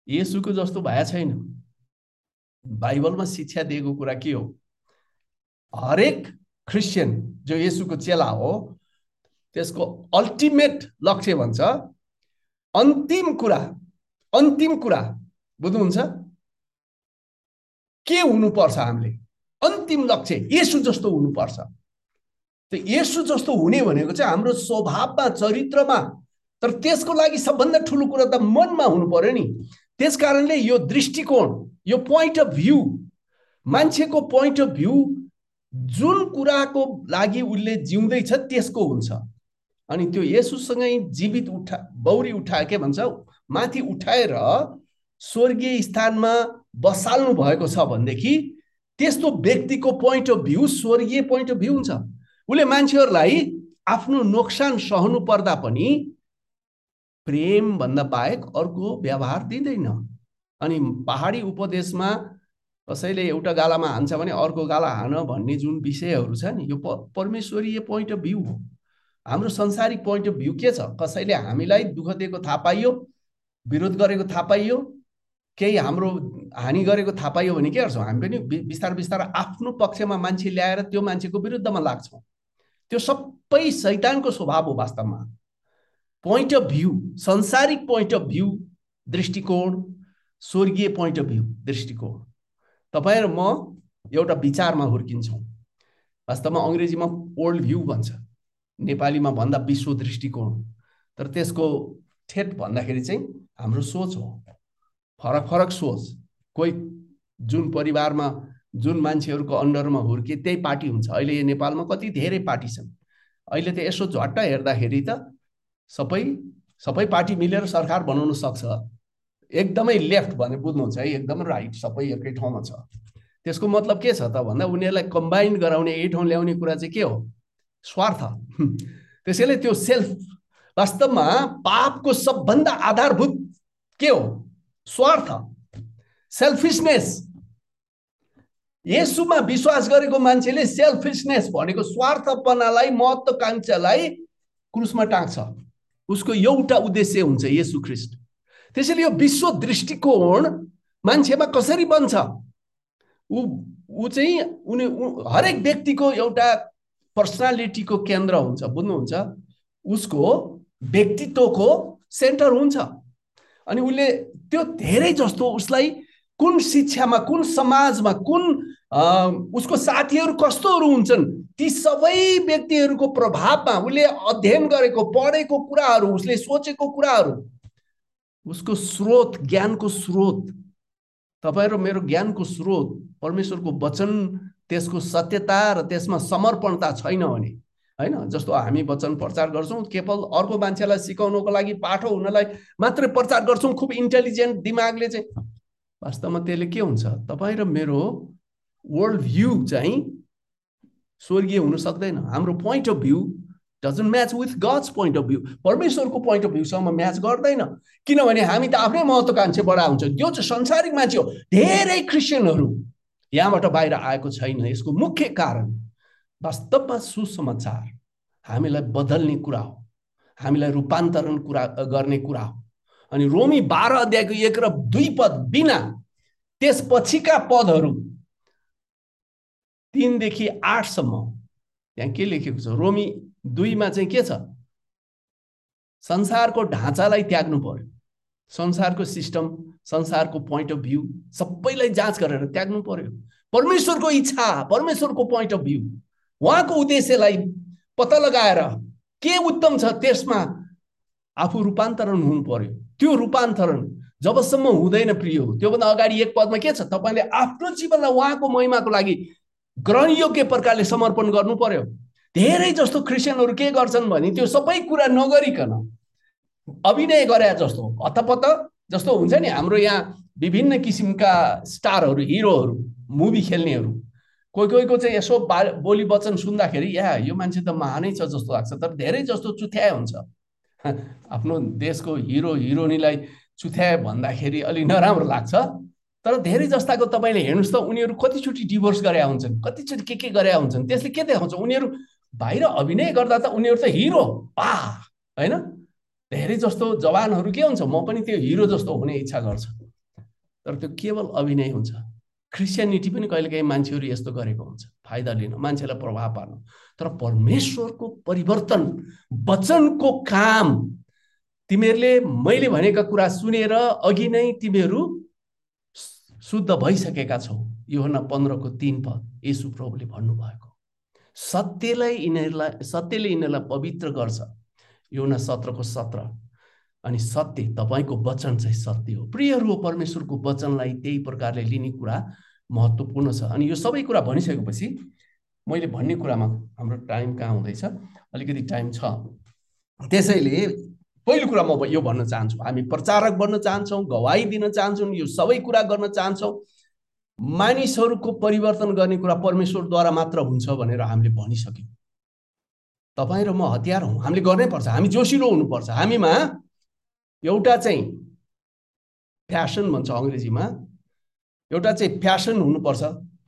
यसुको जस्तो भए छैन। बाइबलमा शिक्षा दिएको कुरा के हो? हरेक क्रिस्चियन जो यसुको चेला हो त्यसको अल्टिमेट लक्ष्य भन्छ अन्तिम कुरा अन्तिम कुरा बुझ्नुहुन्छ? के हुनुपर्छ हामीले? अन्तिम लक्ष्य यसु जस्तो हुनुपर्छ। त्यो यसु जस्तो हुने भनेको चाहिँ हाम्रो स्वभावमा चरित्रमा तर त्यसको लागि सबभन्दा ठुलो कुरा त मनमा हुनु पर्यो नि। त्यस कारणले यो दृष्टिकोण यो पोइन्ट अफ भ्यू मान्छेको पोइन्ट अफ भ्यू जुन कुराको लागि उसले जिउँदैछ त्यसको हुन्छ। अनि त्यो यसुसँगै जीवित उठा बौरी उठाए के भन्छ? माथि उठाएर स्वर्गीय स्थानमा बसाल्नु भएको छ भनेदेखि त्यस्तो व्यक्तिको पोइन्ट अफ भ्यू स्वर्गीय पोइन्ट अफ भ्यू हुन्छ। उसले मान्छेहरूलाई आफ्नो नोक्सान सहनु पर्दा पनि प्रेमभन्दा बाहेक अर्को व्यवहार दिँदैन। अनि पहाडी उपदेशमा कसैले एउटा गालामा हान्छ भने अर्को गाला हान भन्ने जुन विषयहरू छ नि यो परमेश्वरीय पोइन्ट अफ भ्यू हो। हाम्रो संसारिक पोइन्ट अफ भ्यू के छ? कसैले हामीलाई दुःख दिएको थाहा पाइयो विरोध गरेको थाहा पाइयो केही हाम्रो हानि गरेको थाहा पाइयो भने के गर्छौँ? हामी पनि बिस्तार बिस्तार आफ्नो पक्षमा मान्छे ल्याएर त्यो मान्छेको विरुद्धमा लाग्छौँ। त्यो सबै सैतानको स्वभाव हो वास्तवमा। पोइन्ट अफ भ्यू संसारिक पोइन्ट अफ भ्यू दृष्टिकोण स्वर्गीय पोइन्ट अफ भ्यू दृष्टिकोण। तपाईँ र म एउटा विचारमा हुर्किन्छौँ। वास्तवमा अङ्ग्रेजीमा ओल्ड भ्यू भन्छ। नेपालीमा भन्दा विश्व दृष्टिकोण। तर त्यसको ठेट भन्दाखेरि चाहिँ हाम्रो सोच हो। फरक फरक सोच। कोही जुन परिवारमा जुन मान्छेहरूको अन्डरमा हुर्के त्यही पार्टी हुन्छ। अहिले यो नेपालमा कति धेरै पार्टी छन्। अहिले त यसो झट्ट हेर्दाखेरि त सबै सबै पार्टी मिलेर सरकार बनाउन सक्छ। एकदमै लेफ्ट भने बुझ्नुहुन्छ है। एकदमै राइट सबै एकै ठाउँमा छ। त्यसको मतलब के छ त भन्दा उनीहरूलाई कम्बाइन गराउने यही ठाउँ ल्याउने कुरा चाहिँ के हो? स्वार्थ। (laughs) त्यसैले त्यो सेल्फ वास्तवमा पापको सबभन्दा आधारभूत के हो? स्वार्थ सेल्फिसनेस यसुमा विश्वास गरेको मान्छेले सेल्फिसनेस भनेको स्वार्थपनालाई महत्वकांक्षालाई क्रुसमा टाँग्छ। उसको एउटा उद्देश्य हुन्छ यसु ख्रिस्ट। त्यसैले यो विश्व दृष्टिकोण मान्छेमा कसरी बन्छ? ऊ ऊ चाहिँ उनी हरेक व्यक्तिको एउटा पर्सनालिटीको केन्द्र हुन्छ बुझ्नुहुन्छ? उसको व्यक्तित्वको सेन्टर हुन्छ। अनि उसले त्यो धेरै जस्तो उसलाई कुन शिक्षामा कुन समाजमा कुन उसको साथीहरू कस्तोहरू हुन्छन् ती सबै व्यक्तिहरूको प्रभावमा उसले अध्ययन गरेको पढेको कुराहरू उसले सोचेको कुराहरू उसको स्रोत ज्ञानको स्रोत तपाईँ र मेरो ज्ञानको स्रोत परमेश्वरको वचन त्यसको सत्यता र त्यसमा समर्पणता छैन भने। होइन? जस्तो हामी वचन प्रचार गर्छौँ केवल अर्को मान्छेलाई सिकाउनको लागि पाठो हुनलाई मात्रै प्रचार गर्छौँ खुब इन्टेलिजेन्ट दिमागले चाहिँ। वास्तवमा त्यसले के हुन्छ? तपाईँ र मेरो वर्ल्ड भ्यू चाहिँ स्वर्गीय हुन सक्दैन। हाम्रो point of view doesn't match with God's point of view परमेश्वरको पोइन्ट अफ भ्यूसँग म्याच गर्दैन। किनभने हामी त आफ्नै महत्त्वकांक्षी बडा हुन्छ। त्यो चाहिँ संसारिक मान्छे हो। धेरै क्रिस्चियनहरू यहाँबाट बाहिर आएको छैन। यसको मुख्य कारण वास्तवमा सुसमाचार हामीलाई बदल्ने कुरा हो। हामीलाई रूपान्तरण कुरा गर्ने कुरा हो। अनि रोमी बाह्र अध्यायको एक र दुई पद बिना त्यसपछिका पदहरू तिनदेखि आठसम्म त्यहाँ के लेखेको छ? रोमी दुईमा चाहिँ के छ? संसारको ढाँचालाई त्याग्नु पर्यो। संसारको सिस्टम संसारको पोइन्ट अफ भ्यू सबैलाई जाँच गरेर त्याग्नु पर्यो। परमेश्वरको इच्छा परमेश्वरको पोइन्ट अफ भ्यू उहाँको उद्देश्यलाई पत्ता लगाएर के उत्तम छ त्यसमा आफू रूपान्तरण हुनु पर्यो। त्यो रूपान्तरण जबसम्म हुँदैन प्रिय हो त्योभन्दा अगाडि एक पदमा के छ? तपाईँले आफ्नो जीवनलाई उहाँको महिमाको लागि ग्रहणयोग्य प्रकारले समर्पण गर्नु पर्यो। धेरै जस्तो क्रिस्चियनहरू के गर्छन् भने त्यो सबै कुरा नगरिकन अभिनय गरे जस्तो हतपत्त जस्तो हुन्छ नि हाम्रो यहाँ विभिन्न किसिमका स्टारहरू हिरोहरू मुभी खेल्नेहरू। कोही कोहीको चाहिँ यसो बा बोली वचन सुन्दाखेरि या यो मान्छे त महानै छ जस्तो लाग्छ। तर धेरै जस्तो चुथ्याए हुन्छ। (laughs) आफ्नो देशको हिरो हिरोइनीलाई चुथ्याए भन्दाखेरि अलिक नराम्रो लाग्छ। तर धेरै जस्ताको तपाईँले हेर्नुहोस् त उनीहरू कतिचोटि डिभोर्स गरे हुन्छन् कतिचोटि के के गरे हुन्छन् त्यसले के देखाउँछ? उनीहरू बाहिर अभिनय गर्दा त उनीहरू त हिरो पा होइन? धेरै जस्तो जवानहरू के हुन्छ? म पनि त्यो हिरो जस्तो हुने इच्छा गर्छ। तर त्यो केवल अभिनय हुन्छ। क्रिस्चियनिटी पनि कहिलेकाहीँ मान्छेहरू यस्तो गरेको हुन्छ। फाइदा लिन मान्छेलाई प्रभाव पार्न। तर परमेश्वरको परिवर्तन वचनको काम तिमीहरूले मैले भनेका कुरा सुनेर अघि नै तिमीहरू शुद्ध भइसकेका छौ। यो पन्ध्रको तिन पद यसु प्रभुले भन्नुभएको। सत्यलाई यिनीहरूलाई सत्यले यिनीहरूलाई पवित्र गर्छ। यो सत्रको सत्र। अनि सत्य तपाईँको वचन चाहिँ सत्य हो। प्रियहरू हो परमेश्वरको वचनलाई त्यही प्रकारले लिने कुरा महत्त्वपूर्ण छ। अनि यो सबै कुरा भनिसकेपछि मैले भन्ने कुरामा हाम्रो टाइम कहाँ हुँदैछ? अलिकति टाइम छ। त्यसैले पहिलो कुरा म यो भन्न चाहन्छु। हामी प्रचारक बन्न चाहन्छौँ गवाई दिन चाहन्छौँ यो सबै कुरा गर्न चाहन्छौँ। मानिसहरूको परिवर्तन गर्ने कुरा परमेश्वरद्वारा मात्र हुन्छ भनेर हामीले भनिसक्यौँ। तपाईँ र म हतियार हौँ। हामीले गर्नै पर्छ हामी जोसिलो हुनुपर्छ। हामीमा एउटा चाहिँ फ्यासन भन्छ अङ्ग्रेजीमा। एउटा चाहिँ फ्यासन हुनुपर्छ।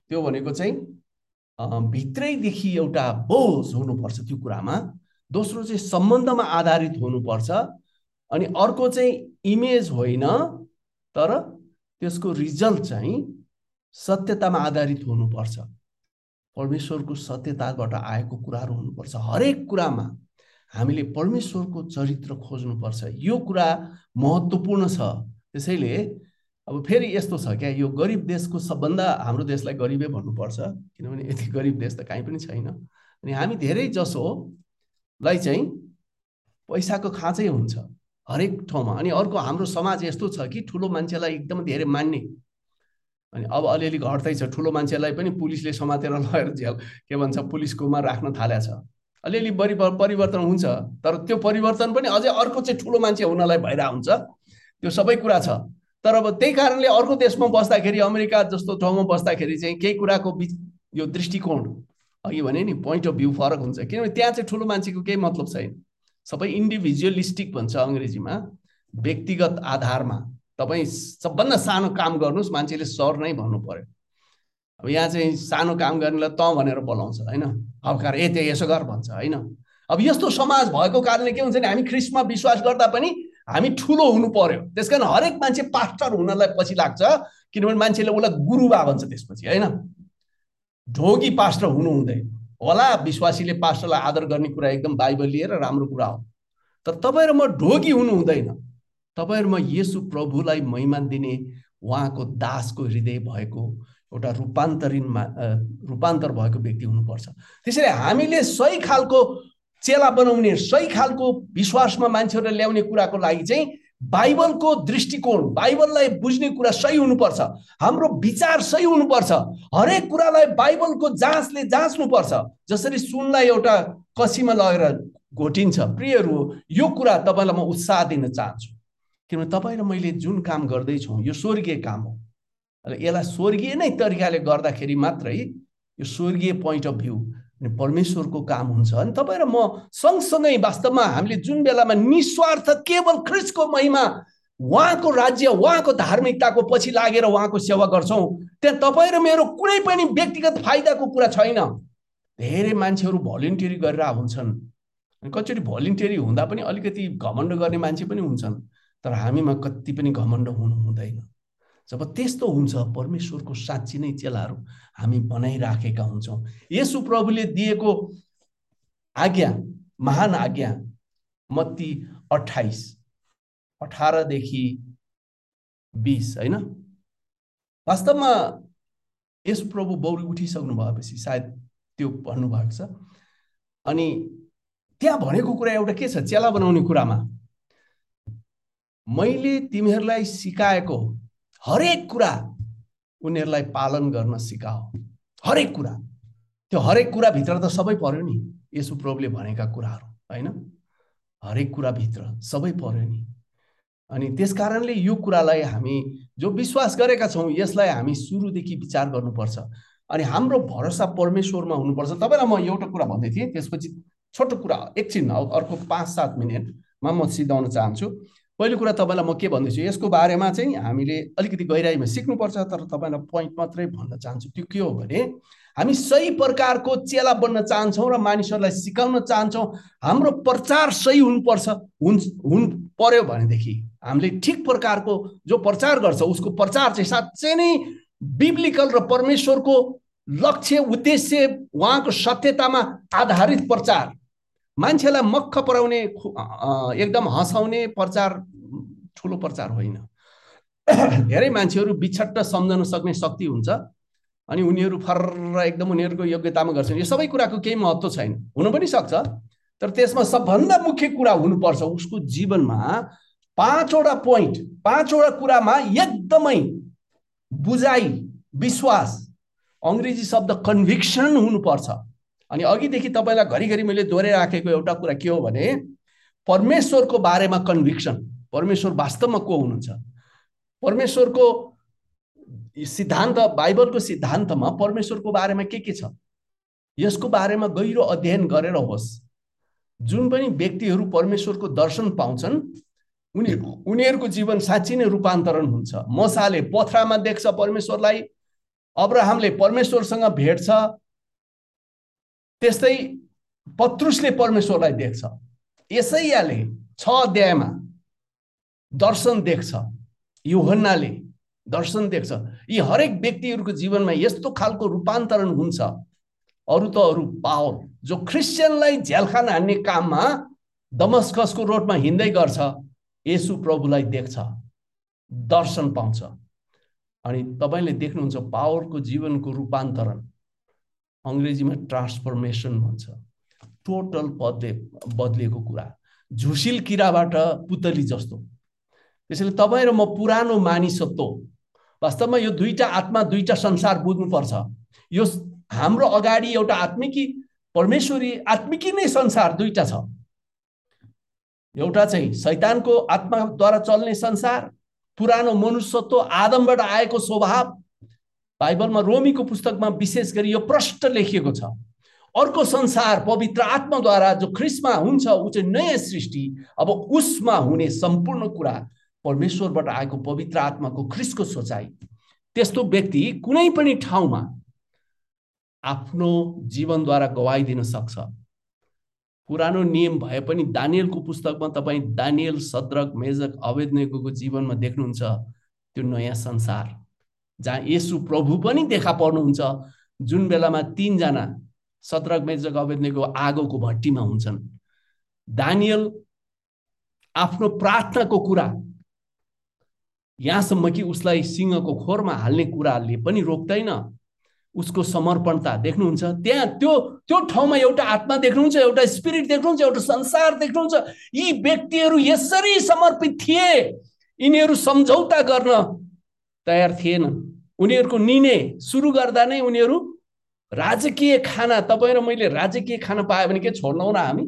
त्यो भनेको चाहिँ भित्रैदेखि एउटा बोझ हुनुपर्छ त्यो कुरामा। दोस्रो चाहिँ सम्बन्धमा आधारित हुनुपर्छ। अनि अर्को चाहिँ इमेज होइन तर त्यसको रिजल्ट चाहिँ सत्यतामा आधारित हुनुपर्छ। परमेश्वरको सत्यताबाट आएको कुराहरू हुनुपर्छ। हरेक कुरामा। हामीले परमेश्वरको चरित्र खोज्नुपर्छ। यो कुरा महत्त्वपूर्ण छ। त्यसैले अब फेरि यस्तो छ क्या यो गरिब देशको सबभन्दा हाम्रो देशलाई गरिबै भन्नुपर्छ। किनभने यति गरिब देश त काहीँ पनि छैन। अनि हामी धेरै जसोलाई चाहिँ पैसाको खाँचै हुन्छ हरेक ठाउँमा। अनि अर्को हाम्रो समाज यस्तो छ कि ठुलो मान्छेलाई एकदम धेरै मान्ने। अनि अब अलिअलि घट्दैछ ठुलो मान्छेलाई पनि पुलिसले समातेर लगेर झ्याल के भन्छ पुलिसकोमा राख्न थालेको छ अलिअलि बढी परिवर्तन हुन्छ तर त्यो परिवर्तन पनि अझै अर्को चाहिँ ठुलो मान्छे हुनलाई भइरहेको हुन्छ त्यो सबै कुरा छ। तर अब त्यही कारणले अर्को देशमा बस्दाखेरि अमेरिका जस्तो ठाउँमा बस्दाखेरि चाहिँ केही कुराको बिच यो दृष्टिकोण अघि भने नि पोइन्ट अफ भ्यू फरक हुन्छ। किनभने त्यहाँ चाहिँ ठुलो मान्छेको केही मतलब छैन। सबै इन्डिभिजुअलिस्टिक भन्छ अङ्ग्रेजीमा व्यक्तिगत आधारमा। तपाईँ सबभन्दा सानो काम गर्नुहोस् मान्छेले सर नै भन्नु पर्यो। अब यहाँ चाहिँ सानो काम गर्नेलाई त भनेर बोलाउँछ होइन? हल्का ए त्यो यसो गर भन्छ होइन? अब यस्तो समाज भएको कारणले के हुन्छ भने हामी ख्रिस्टमा विश्वास गर्दा पनि हामी ठुलो हुनु पर्यो। त्यस कारण हरेक मान्छे पास्टर हुनलाई पछि लाग्छ किनभने मान्छेले उसलाई गुरुबा भन्छ त्यसपछि होइन? ढोगी पास्टर हुनु हुँदैन होला विश्वासीले पास्टरलाई आदर गर्ने कुरा एकदम बाइबल लिएर राम्रो कुरा हो। तर तपाईँ र म ढोगी हुनु हुँदैन तपाईँ र म यसु प्रभुलाई महिमान दिने उहाँको दासको हृदय भएको एउटा रूपान्तरिन रूपान्तर भएको व्यक्ति हुनुपर्छ। त्यसैले हामीले सही खालको चेला बनाउने सही खालको विश्वासमा मान्छेहरूलाई ल्याउने कुराको लागि चाहिँ बाइबलको दृष्टिकोण बाइबललाई बुझ्ने कुरा सही हुनुपर्छ। हाम्रो विचार सही हुनुपर्छ। हरेक कुरालाई बाइबलको जाँचले जाँच्नुपर्छ। जसरी सुनलाई एउटा कसीमा लगेर घोटिन्छ। प्रियहरू यो कुरा तपाईँलाई म उत्साह दिन चाहन्छु। किनभने तपाईँ र मैले जुन काम गर्दैछौँ यो स्वर्गीय काम हो। यसलाई स्वर्गीय नै तरिकाले गर्दाखेरि मात्रै यो स्वर्गीय पोइन्ट अफ भ्यू अनि परमेश्वरको काम हुन्छ। अनि तपाईँ र म सँगसँगै वास्तवमा हामीले जुन बेलामा निस्वार्थ केवल ख्रिस्टको महिमा उहाँको राज्य उहाँको धार्मिकताको पछि लागेर उहाँको सेवा गर्छौँ त्यहाँ तपाईँ र मेरो कुनै पनि व्यक्तिगत फाइदाको कुरा छैन। धेरै मान्छेहरू भलिन्टियरी गरेर हुन्छन्। अनि कतिचोटि भलिन्टियरी हुँदा पनि अलिकति घमण्ड गर्ने मान्छे पनि हुन्छन् तर हामीमा कति पनि घमण्ड हुनु हुँदैन। जब त्यस्तो हुन्छ परमेश्वरको साँच्ची नै चेलाहरू हामी बनाइराखेका हुन्छौँ। यसु प्रभुले दिएको आज्ञा महान आज्ञा मत्ती अठाइस अठारदेखि बिस होइन? वास्तवमा यस प्रभु बौरी उठिसक्नु भएपछि सायद त्यो भन्नुभएको छ। अनि त्यहाँ भनेको कुरा एउटा के छ? चेला बनाउने कुरामा मैले तिमीहरूलाई सिकाएको हरेक कुरा उनीहरूलाई पालन गर्न सिकाओ। हरेक कुरा। त्यो हरेक कुराभित्र त सबै पर्यो नि। यसो प्रभुले भनेका कुराहरू होइन? हरेक कुराभित्र सबै पर्यो नि। अनि त्यस कारणले यो कुरालाई हामी जो विश्वास गरेका छौँ यसलाई हामी सुरुदेखि विचार गर्नुपर्छ। अनि हाम्रो भरोसा परमेश्वरमा हुनुपर्छ। तपाईँलाई म एउटा कुरा भन्दै थिएँ त्यसपछि छोटो कुरा एकछिन अर्को पाँच सात मिनटमा म सिधाउन चाहन्छु। पहिलो कुरा तपाईँलाई म के भन्दैछु यसको बारेमा चाहिँ हामीले अलिकति गहिराइमा सिक्नुपर्छ तर तपाईँलाई पोइन्ट मात्रै भन्न चाहन्छु। त्यो के हो भने हामी सही प्रकारको चेला बन्न चाहन्छौँ र मानिसहरूलाई सिकाउन चाहन्छौँ। हाम्रो प्रचार सही हुनुपर्छ हुन् हुनु पर्यो भनेदेखि हामीले ठिक प्रकारको जो प्रचार गर्छ उसको प्रचार चाहिँ साँच्चै नै बिब्लिकल र परमेश्वरको लक्ष्य उद्देश्य उहाँको सत्यतामा आधारित प्रचार। मान्छेलाई मक्ख पराउने एकदम हँसाउने प्रचार ठुलो प्रचार होइन। धेरै मान्छेहरू बिछट्ट सम्झन सक्ने शक्ति हुन्छ अनि उनीहरू फर्र एकदम उनीहरूको योग्यतामा गर्छन्। यो सबै कुराको केही महत्त्व छैन। हुनु पनि सक्छ तर त्यसमा सबभन्दा मुख्य कुरा हुनुपर्छ उसको जीवनमा पाँचवटा पोइन्ट पाँचवटा कुरामा एकदमै बुझाइ विश्वास अङ्ग्रेजी शब्द कन्भिक्सन हुनुपर्छ। अनि अघिदेखि तपाईँलाई घरिघरि मैले दोहोऱ्याइराखेको एउटा कुरा के हो भने परमेश्वरको बारेमा कन्भिक्सन परमेश्वर वास्तवमा को हुनुहुन्छ? परमेश्वरको सिद्धान्त बाइबलको सिद्धान्तमा परमेश्वरको बारेमा के के छ? यसको बारेमा गहिरो अध्ययन गरेर होस्। जुन पनि व्यक्तिहरू परमेश्वरको दर्शन पाउँछन् उनी उनीहरूको जीवन साँच्ची नै रूपान्तरण हुन्छ। मसाले पथरामा देख्छ परमेश्वरलाई अब्राहमले परमेश्वरसँग भेट्छ त्यस्तै पत्रुसले परमेश्वरलाई देख्छ। यसैयाले छ अध्यायमा दर्शन देख्छ। युहन्नाले दर्शन देख्छ। यी हरेक व्यक्तिहरूको जीवनमा यस्तो खालको रूपान्तरण हुन्छ। अरू त अरू पावल जो क्रिस्चियनलाई झ्यालखान हान्ने काममा दमस्कसको रोडमा हिँड्दै गर्छ यसु प्रभुलाई देख्छ। दर्शन पाउँछ। अनि तपाईँले देख्नुहुन्छ पावरको जीवनको रूपान्तरण। अङ्ग्रेजीमा ट्रान्सफर्मेसन भन्छ। टोटल बदले बदलिएको कुरा। झुसिल किराबाट पुतली जस्तो। त्यसैले तपाईँ र म पुरानो मानिसत्व। वास्तवमा यो दुईटा आत्मा दुईटा संसार बुझ्नुपर्छ। यो हाम्रो अगाडि एउटा आत्मिकी परमेश्वरी आत्मिकी नै संसार दुईटा छ। एउटा चाहिँ शैतानको आत्माद्वारा चल्ने संसार पुरानो मनुष्यत्व आदमबाट आएको स्वभाव बाइबलमा रोमीको पुस्तकमा विशेष गरी यो प्रष्ट लेखिएको छ। अर्को संसार पवित्र आत्माद्वारा जो ख्रिस्टमा हुन्छ ऊ चाहिँ नयाँ सृष्टि अब उसमा हुने सम्पूर्ण कुरा परमेश्वरबाट आएको पवित्र आत्माको ख्रिस्टको सोचाइ। त्यस्तो व्यक्ति कुनै पनि ठाउँमा आफ्नो जीवनद्वारा गवाई दिन सक्छ। पुरानो नियम भए पनि दानियलको पुस्तकमा तपाईँ दानियल सद्रक मेजक अवेदनेको जीवनमा देख्नुहुन्छ त्यो नयाँ संसार। जहाँ यसु प्रभु पनि देखा पर्नुहुन्छ जुन बेलामा तिनजना सद्रक मेजक अवेदनेको आगोको भट्टीमा हुन्छन्। दानियल आफ्नो प्रार्थनाको कुरा यहाँसम्म कि उसलाई सिंहको खोरमा हाल्ने कुराले पनि रोक्दैन। उसको समर्पणता देख्नुहुन्छ। त्यहाँ त्यो त्यो ठाउँमा एउटा आत्मा देख्नुहुन्छ एउटा स्पिरिट देख्नुहुन्छ एउटा संसार देख्नुहुन्छ। यी व्यक्तिहरू यसरी समर्पित थिए। यिनीहरू सम्झौता गर्न तयार थिएन। उनीहरूको निर्णय सुरु गर्दा नै उनीहरू राजकीय खाना तपाईँ र मैले राजकीय खाना पायो भने के छोड्नौ न हामी?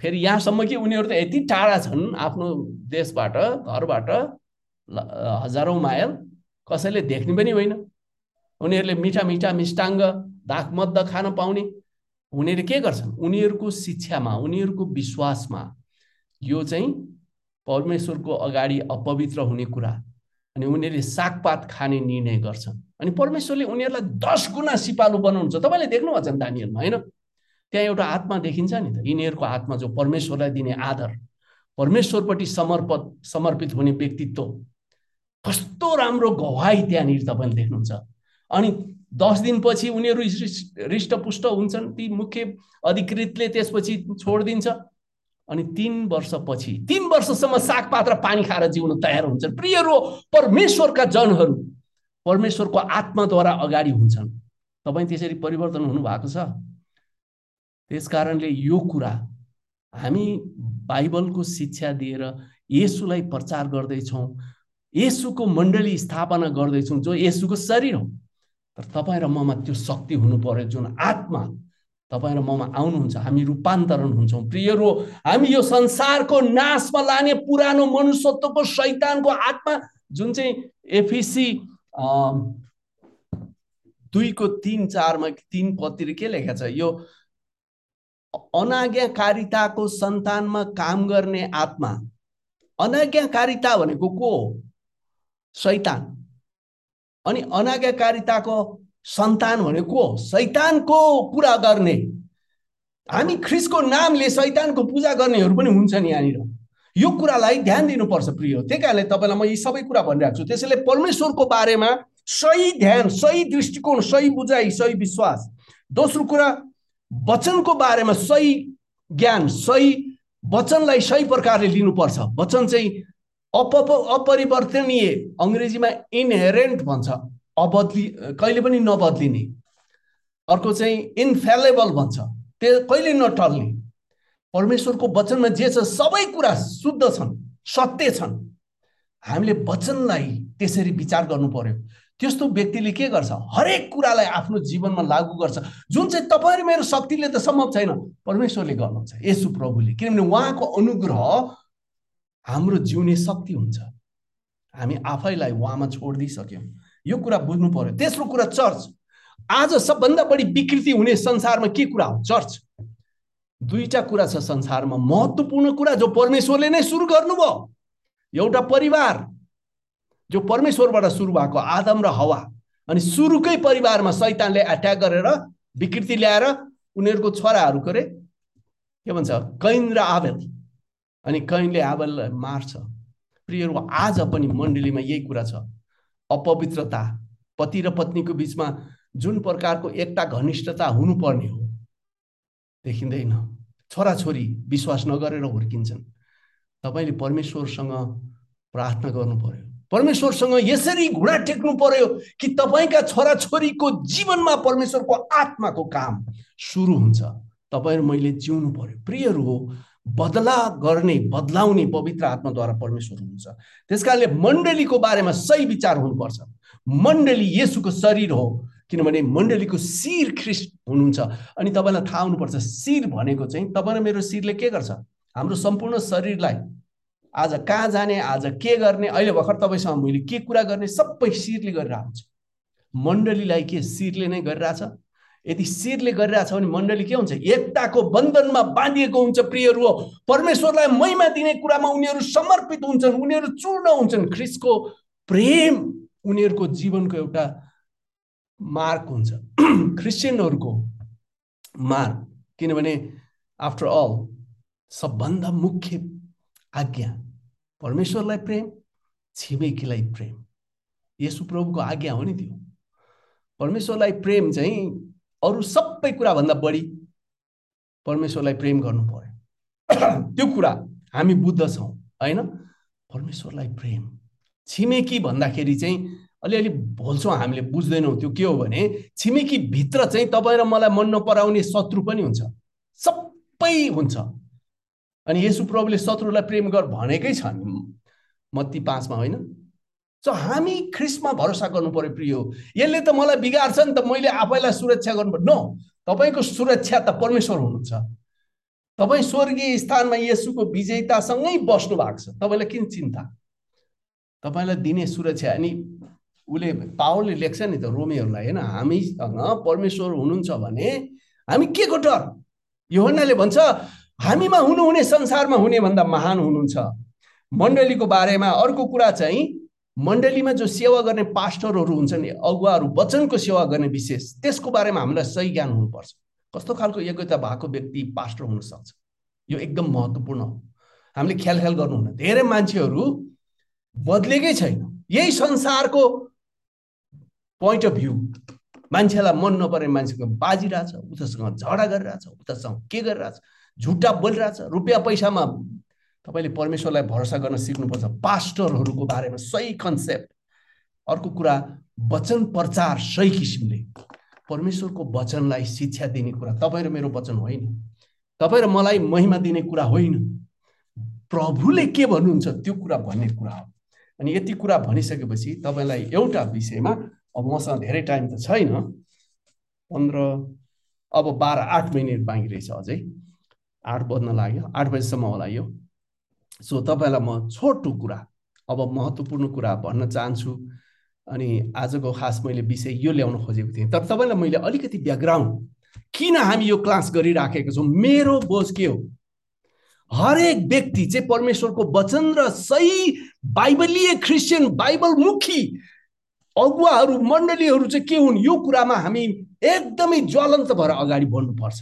फेरि यहाँसम्म कि उनीहरू त यति टाढा छन् आफ्नो देशबाट घरबाट हजारौँ माइल कसैले देख्ने पनि होइन। उनीहरूले मिठा मिठा मिष्टाङ्ग दाख मद्द खान पाउने। उनीहरूले के गर्छन्? उनीहरूको शिक्षामा उनीहरूको विश्वासमा यो चाहिँ परमेश्वरको अगाडि अपवित्र हुने कुरा। अनि उनीहरूले सागपात खाने निर्णय गर्छन्। अनि परमेश्वरले उनीहरूलाई दस गुणा सिपालु बनाउनुहुन्छ। तपाईँले देख्नुभएको छ नि नानीहरूमा होइन? त्यहाँ एउटा आत्मा देखिन्छ नि त। यिनीहरूको आत्मा जो परमेश्वरलाई दिने आदर परमेश्वरपट्टि समर्पित समर्पित हुने व्यक्तित्व। कस्तो राम्रो गवाई त्यहाँनिर तपाईँले देख्नुहुन्छ। अनि दस दिनपछि उनीहरू हृष्टपुष्ट हुन्छन्। ती मुख्य अधिकृतले त्यसपछि छोडिदिन्छ। अनि तिन वर्षपछि तिन वर्षसम्म सागपात र पानी खाएर जिउन तयार हुन्छन्। प्रियहरू परमेश्वरका जनहरू परमेश्वरको आत्माद्वारा अगाडि हुन्छन्। तपाईँ त्यसरी परिवर्तन हुनुभएको छ? त्यस कारणले यो कुरा हामी बाइबलको शिक्षा दिएर यसुलाई प्रचार गर्दैछौँ। यसुको मण्डली स्थापना गर्दैछौँ जो यसुको शरीर हो। तर तपाईँ र ममा त्यो शक्ति हुनु पर्यो जुन आत्मा तपाईँ र ममा आउनुहुन्छ हामी रूपान्तरण हुन्छौँ। प्रियहरू हामी यो संसारको नाशमा लाने पुरानो मनुष्यत्वको शैतानको आत्मा जुन चाहिँ एफिसी दुईको तिन चारमा तिन पतिर के लेखेको छ? यो अनाज्ञाकारिताको सन्तानमा काम गर्ने आत्मा। अनाज्ञाकारिता भनेको को हो? शैतान। अनि अनाज्ञाकारिताको सन्तान भनेको सैतानको कुरा गर्ने। हामी ख्रिसको नामले सैतानको पूजा गर्नेहरू पनि हुन्छन् यहाँनिर। यो कुरालाई ध्यान दिनुपर्छ प्रिय। त्यही कारणले तपाईँलाई म यी सबै कुरा भनिरहेको छु। त्यसैले परमेश्वरको बारेमा सही ध्यान सही दृष्टिकोण सही बुझाइ सही विश्वास दोस्रो कुरा वचनको बारेमा सही ज्ञान सही वचनलाई सही प्रकारले लिनुपर्छ। वचन चाहिँ अप अपरिवर्तनीय अङ्ग्रेजीमा इनहेरेन्ट भन्छ। अबद्ली कहिले पनि नबद्लिने। अर्को चाहिँ इन्फेलेबल भन्छ। त्यो कहिले नटल्ने। परमेश्वरको वचनमा जे छ सबै कुरा शुद्ध छन् सत्य छन्। हामीले वचनलाई त्यसरी विचार गर्नु पर्यो। त्यस्तो व्यक्तिले के गर्छ? हरेक कुरालाई आफ्नो जीवनमा लागू गर्छ। जुन चाहिँ तपाईँ मेरो शक्तिले त सम्भव छैन परमेश्वरले गर्नुहुन्छ। यसु प्रभुले। किनभने उहाँको अनुग्रह हाम्रो जिउने शक्ति हुन्छ। हामी आफैलाई उहाँमा छोडिदिइसक्यौँ। यो कुरा बुझ्नु पर्यो। तेस्रो कुरा चर्च आज सबभन्दा बढी विकृति हुने संसारमा के कुरा हो? चर्च दुईटा कुरा छ संसारमा। महत्त्वपूर्ण कुरा जो परमेश्वरले नै सुरु गर्नुभयो। एउटा परिवार जो परमेश्वरबाट सुरु भएको आदम र हवा। अनि सुरुकै परिवारमा सैतानले एट्याक गरेर विकृति ल्याएर उनीहरूको छोराहरू करे के भन्छ? कैन र आबेल। अनि कैनले आबेललाई मार्छ। प्रियहरू आज पनि मण्डलीमा यही कुरा छ। अपवित्रता पति र पत्नीको बिचमा जुन प्रकारको एकता घनिष्ठता हुनुपर्ने हो देखिँदैन। छोराछोरी विश्वास नगरेर हुर्किन्छन्। तपाईँले परमेश्वरसँग प्रार्थना गर्नु पर्यो परमेश्वरसँग यसरी घुँडा टेक्नु पर्यो कि तपाईँका छोराछोरीको जीवनमा परमेश्वरको आत्माको काम सुरु हुन्छ। तपाईँ मैले जिउनु पर्यो प्रियहरू हो बदला गर्ने बदलाउने पवित्र आत्माद्वारा परमेश्वर हुनुहुन्छ। त्यस कारणले मण्डलीको बारेमा सही विचार हुनुपर्छ। मण्डली यसुको शरीर हो किनभने मण्डलीको शिर ख्रिस्ट हुनुहुन्छ। अनि तपाईँलाई थाहा हुनुपर्छ शिर भनेको चाहिँ तपाईँ र मेरो शिरले के गर्छ? हाम्रो सम्पूर्ण शरीरलाई आज कहाँ जाने आज के गर्ने अहिले भर्खर तपाईँसँग मैले के कुरा गर्ने सबै शिरले गरेर आउँछ मण्डलीलाई के शिरले नै गरिरहेछ? यदि शिरले गरिरहेछ भने मण्डली के हुन्छ? एकताको बन्धनमा बाँधिएको हुन्छ प्रियहरू हो। परमेश्वरलाई महिमा दिने कुरामा उनीहरू समर्पित हुन्छन् उनीहरू चूर्ण हुन्छन्। ख्रिसको प्रेम उनीहरूको जीवनको एउटा मार्क हुन्छ। (clears throat) क्रिस्चियनहरूको मार्क किनभने आफ्टर अल सबभन्दा मुख्य आज्ञा परमेश्वरलाई प्रेम छिमेकीलाई प्रेम। यसु प्रभुको आज्ञा हो नि त्यो। परमेश्वरलाई प्रेम चाहिँ अरू सबै कुराभन्दा बढी परमेश्वरलाई प्रेम गर्नु पर्यो। (clears throat) त्यो कुरा हामी बुझ्दछौँ होइन? परमेश्वरलाई प्रेम। छिमेकी भन्दाखेरि चाहिँ अलिअलि भोल्छौँ हामीले बुझ्दैनौँ त्यो के हो भने छिमेकी भित्र चाहिँ तपाईँ र मलाई मन नपराउने शत्रु पनि हुन्छ। सबै हुन्छ। अनि यसु प्रभुले शत्रुलाई प्रेम गर भनेकै छ नि मत्ती पाँचमा होइन? सो हामी ख्रिस्टमा भरोसा गर्नु पर्यो प्रियो। यसले त मलाई बिगार्छ नि त मैले आफैलाई सुरक्षा गर्नु पर्यो नो तपाईँको सुरक्षा त परमेश्वर हुनुहुन्छ। तपाईँ स्वर्गीय स्थानमा यसुको विजयतासँगै बस्नु भएको छ। तपाईँलाई किन चिन्ता? तपाईँलाई दिने सुरक्षा। अनि उसले पावरले लेख्छ नि त रोमीहरूलाई होइन हामीसँग परमेश्वर हुनुहुन्छ भने हामी के को डर? योहन्नाले भन्छ हामीमा हुनुहुने संसारमा हुने भन्दा महान हुनुहुन्छ। मण्डलीको बारेमा अर्को कुरा चाहिँ मण्डलीमा जो सेवा गर्ने पास्टरहरू हुन्छन् अगुवाहरू वचनको सेवा गर्ने विशेष त्यसको बारेमा हामीलाई सही ज्ञान हुनुपर्छ। कस्तो खालको योग्यता भएको व्यक्ति पास्टर हुनसक्छ यो एकदम महत्त्वपूर्ण हो। हामीले ख्याल ख्याल गर्नुहुन्न। धेरै मान्छेहरू बदलेकै छैन। यही संसारको पोइन्ट अफ भ्यू मान्छेलाई मन नपर्ने मान्छेको बाजिरहेछ उतासँग झगडा गरिरहेछ उतासँग के गरिरहेछ झुट्टा बोलिरहेछ रुपियाँ पैसामा तपाईँले परमेश्वरलाई भरोसा गर्न सिक्नुपर्छ। पास्टरहरूको बारेमा सही कन्सेप्ट। अर्को कुरा वचन प्रचार सही किसिमले परमेश्वरको वचनलाई शिक्षा दिने कुरा। तपाईँ र मेरो वचन होइन। तपाईँ र मलाई महिमा दिने कुरा होइन। प्रभुले के भन्नुहुन्छ त्यो कुरा भन्ने कुरा हो। अनि यति कुरा भनिसकेपछि तपाईँलाई एउटा विषयमा अब मसँग धेरै टाइम त छैन। पन्ध्र अब बाह्र आठ मिनट बाँकी रहेछ अझै। आठ बज्न लाग्यो। आठ बजीसम्म होला यो। सो तपाईँलाई म छोटो कुरा अब महत्त्वपूर्ण कुरा भन्न चाहन्छु। अनि आजको खास मैले विषय यो ल्याउन खोजेको थिएँ। तर तपाईँलाई मैले अलिकति ब्याकग्राउन्ड किन हामी यो क्लास गरिराखेको छौँ? मेरो बोझ के हो? हरेक व्यक्ति चाहिँ परमेश्वरको वचन र सही बाइबलीय क्रिस्चियन बाइबल मुखी अगुवाहरू मण्डलीहरू चाहिँ के हुन्? यो कुरामा हामी एकदमै ज्वलन्त भएर अगाडि बढ्नुपर्छ।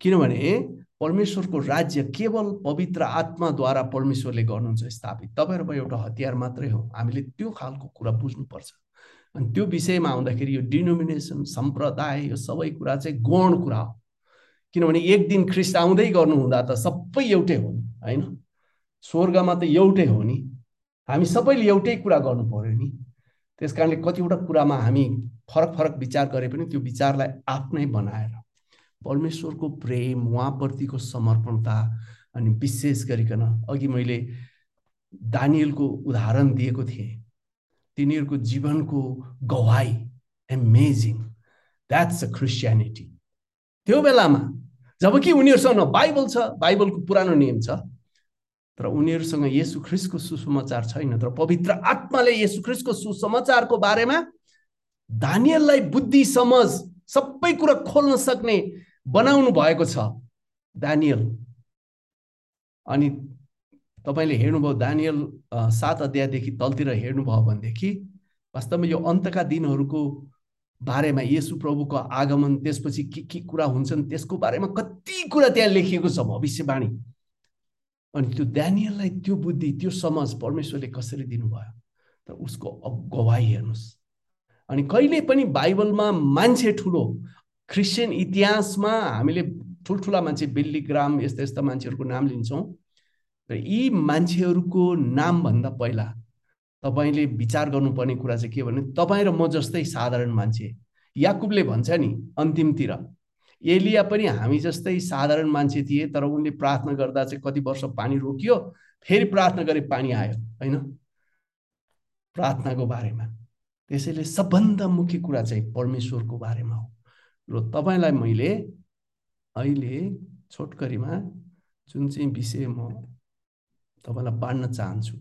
किनभने परमेश्वरको राज्य केवल पवित्र आत्माद्वारा परमेश्वरले गर्नुहुन्छ स्थापित। तपाईँ र म एउटा हतियार मात्रै हो। हामीले त्यो खालको कुरा बुझ्नुपर्छ। अनि त्यो विषयमा आउँदाखेरि यो डिनोमिनेसन सम्प्रदाय यो सबै कुरा चाहिँ गौण कुरा हो। किनभने एक दिन ख्रिस्ट आउँदै गर्नुहुँदा त सबै एउटै हो नि होइन? स्वर्गमा त एउटै हो नि। हामी सबैले एउटै कुरा गर्नु पऱ्यो नि। त्यस कारणले कतिवटा कुरामा हामी फरक फरक विचार गरे पनि त्यो विचारलाई आफ्नै बनाएर परमेश्वरको प्रेम उहाँप्रतिको समर्पणता अनि विशेष गरिकन अघि मैले दानियलको उदाहरण दिएको थिएँ। तिनीहरूको जीवनको गवाई एमेजिङ द्याट्स अ क्रिस्चियनिटी त्यो बेलामा जबकि उनीहरूसँग बाइबल छ बाइबलको पुरानो नियम छ तर उनीहरूसँग यसु ख्रिसको सुसमाचार छैन तर पवित्र आत्माले यसु ख्रिसको सुसमाचारको बारेमा दानियललाई बुद्धि समझ सबै कुरा खोल्न सक्ने बनाउनु भएको छ दानियल। अनि तपाईँले हेर्नुभयो दानियल सात अध्यायदेखि तलतिर हेर्नुभयो भनेदेखि वास्तवमा यो अन्तका दिनहरूको बारेमा येसु प्रभुको आगमन त्यसपछि के के कुरा हुन्छन् त्यसको बारेमा कति कुरा त्यहाँ लेखिएको छ भविष्यवाणी। अनि त्यो दानियललाई त्यो बुद्धि त्यो समाज परमेश्वरले कसरी दिनुभयो? तर उसको गवाई हेर्नुहोस्। अनि कहिले पनि बाइबलमा मान्छे ठुलो क्रिस्चियन इतिहासमा हामीले ठुल्ठुला मान्छे बेल्ली ग्राम यस्ता यस्ता मान्छेहरूको नाम लिन्छौँ। र यी मान्छेहरूको नामभन्दा पहिला तपाईँले विचार गर्नुपर्ने कुरा चाहिँ के भने तपाईँ र म जस्तै साधारण मान्छे। याकुबले भन्छ नि अन्तिमतिर। एलिया पनि हामी जस्तै साधारण मान्छे थिए तर उनले प्रार्थना गर्दा चाहिँ कति वर्ष पानी रोकियो फेरि प्रार्थना गरे पानी आयो होइन? प्रार्थनाको बारेमा। त्यसैले सबभन्दा मुख्य कुरा चाहिँ परमेश्वरको बारेमा हो। र तपाईँलाई मैले अहिले छोटकरीमा जुन चाहिँ विषय म तपाईँलाई बाँड्न चाहन्छु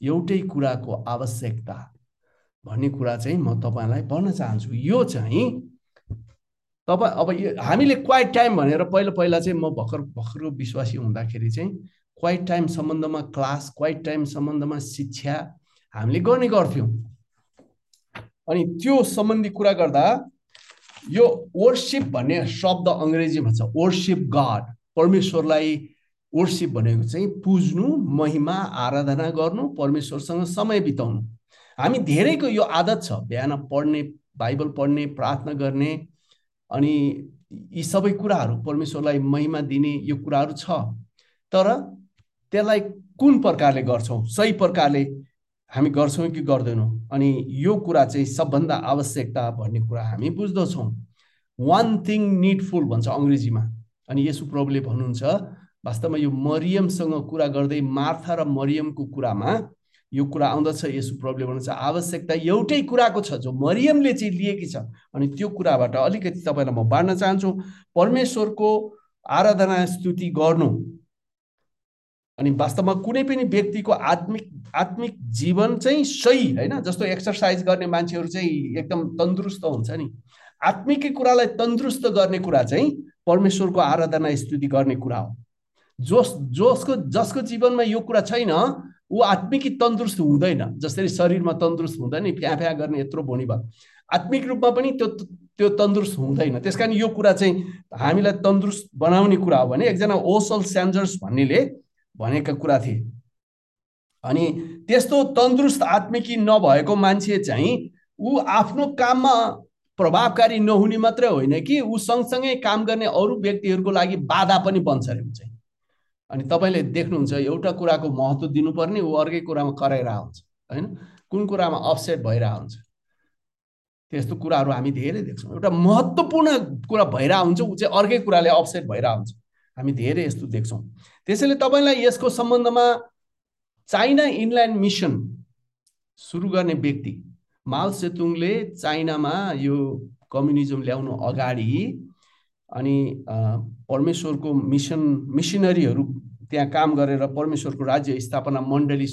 एउटै कुराको आवश्यकता भन्ने कुरा चाहिँ म तपाईँलाई भन्न चाहन्छु। यो चाहिँ तपाईँ अब यो हामीले क्वाइट टाइम भनेर पहिला पहिला चाहिँ म भर्खर भर्खरको विश्वासी हुँदाखेरि चाहिँ क्वाइट टाइम सम्बन्धमा क्लास क्वाइट टाइम सम्बन्धमा शिक्षा हामीले गर्ने गर्थ्यौँ। अनि त्यो सम्बन्धी कुरा गर्दा यो वर्सिप भन्ने शब्द अङ्ग्रेजीमा छ वर्सिप गड परमेश्वरलाई वर्सिप भनेको चाहिँ पुज्नु महिमा आराधना गर्नु परमेश्वरसँग समय बिताउनु. हामी धेरैको यो आदत छ बिहान पढ्ने बाइबल पढ्ने प्रार्थना गर्ने अनि यी सबै कुराहरू परमेश्वरलाई महिमा दिने यो कुराहरू छ तर त्यसलाई कुन प्रकारले गर्छौँ? सही प्रकारले हामी गर्छौँ कि गर्दैनौँ? अनि यो कुरा चाहिँ सबभन्दा आवश्यकता भन्ने कुरा हामी बुझ्दछौँ। वान थिङ निडफुल भन्छ अङ्ग्रेजीमा। अनि यसो प्रभुले भन्नुहुन्छ वास्तवमा यो मरियमसँग कुरा गर्दै मार्था र मरियमको कुरामा यो कुरा आउँदछ। यसो प्रभुले भन्नुहुन्छ आवश्यकता एउटै कुराको छ जो मरियमले चाहिँ लिएकी छ। अनि त्यो कुराबाट अलिकति तपाईँलाई म बाँड्न चाहन्छु परमेश्वरको आराधना स्तुति गर्नु। अनि वास्तवमा कुनै पनि व्यक्तिको आत्मिक आत्मिक जीवन चाहिँ सही होइन? जस्तो एक्सर्साइज गर्ने मान्छेहरू चाहिँ एकदम तन्दुरुस्त हुन्छ नि। आत्मिकै कुरालाई तन्दुरुस्त गर्ने कुरा चाहिँ परमेश्वरको आराधना स्तुति गर्ने कुरा हो। जोस जसको जसको जीवनमा यो कुरा छैन ऊ आत्मिकी तन्दुरुस्त हुँदैन। जसरी शरीरमा तन्दुरुस्त हुँदैन फ्या फ्या गर्ने यत्रो भोनी भयो। आत्मिक रूपमा पनि त्यो त्यो तन्दुरुस्त हुँदैन। त्यस कारण यो कुरा चाहिँ हामीलाई तन्दुरुस्त बनाउने कुरा हो भने एकजना ओसल स्यान्जर्स भन्नेले भनेका कुरा थिए? अनि त्यस्तो तन्दुरुस्त आत्मिकी नभएको मान्छे चाहिँ ऊ आफ्नो काममा प्रभावकारी नहुने मात्रै होइन कि ऊ सँगसँगै काम गर्ने अरू व्यक्तिहरूको लागि बाधा पनि बन्छ अरे चाहिँ। अनि तपाईँले देख्नुहुन्छ एउटा कुराको महत्त्व दिनुपर्ने ऊ अर्कै कुरामा कराइरहेको हुन्छ होइन? कुन कुरामा अपसेट भइरहेको हुन्छ? त्यस्तो कुराहरू हामी धेरै देख्छौँ। एउटा महत्त्वपूर्ण कुरा भइरहेको हुन्छ ऊ चाहिँ अर्कै कुराले अपसेट भइरहेको हुन्छ। हामी धेरै यस्तो देख्छौँ। त्यसैले तपाईँलाई यसको सम्बन्धमा चाइना इनल्यान्ड मिसन सुरु गर्ने व्यक्ति माल सेतुङले चाइनामा यो कम्युनिजम ल्याउनु अगाडि अनि परमेश्वरको मिसन मिसनरीहरू त्यहाँ काम गरेर परमेश्वरको राज्य स्थापना मण्डली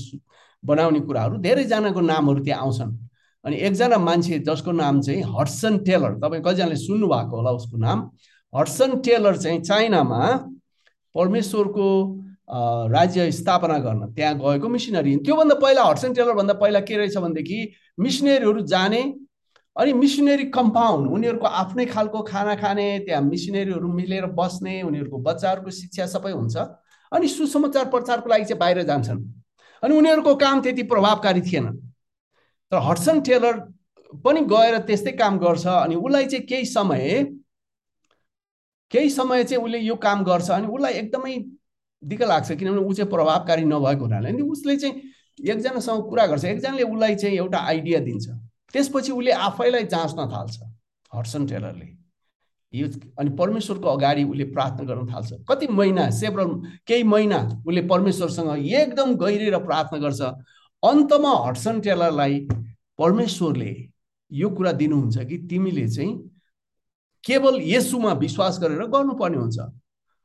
बनाउने कुराहरू धेरैजनाको नामहरू त्यहाँ आउँछन्। अनि एकजना मान्छे जसको नाम चाहिँ हट्सन टेलर तपाईँ कतिजनाले सुन्नुभएको होला उसको नाम? हट्सन टेलर चाहिँ चाइनामा परमेश्वरको राज्य स्थापना गर्न त्यहाँ गएको मिसनरी त्योभन्दा पहिला हट्सन टेलरभन्दा पहिला के रहेछ भनेदेखि मिसनरीहरू जाने अनि मिसनरी कम्पाउन्ड उनीहरूको आफ्नै खालको खाना खाने त्यहाँ मिसनरीहरू मिलेर बस्ने उनीहरूको बच्चाहरूको शिक्षा सबै हुन्छ। अनि सुसमाचार प्रचारको लागि चाहिँ बाहिर जान्छन्। अनि उनीहरूको काम त्यति प्रभावकारी थिएन। तर हट्सन टेलर पनि गएर त्यस्तै काम गर्छ अनि उसलाई चाहिँ केही समय केही समय चाहिँ उसले यो काम गर्छ अनि उसलाई एकदमै दिक्क लाग्छ किनभने ऊ चाहिँ प्रभावकारी नभएको हुनाले अनि उसले चाहिँ एकजनासँग कुरा गर्छ एकजनाले उसलाई चाहिँ एउटा आइडिया दिन्छ। त्यसपछि उसले आफैलाई जाँच्न थाल्छ हर्सन टेलरले। यो अनि परमेश्वरको अगाडि उसले प्रार्थना गर्न थाल्छ। कति महिना सेभरल केही महिना उसले परमेश्वरसँग एकदम गहिरेर प्रार्थना गर्छ। अन्तमा हर्सन टेलरलाई परमेश्वरले यो कुरा दिनुहुन्छ कि तिमीले चाहिँ केवल यसुमा विश्वास गरेर गर्नुपर्ने हुन्छ।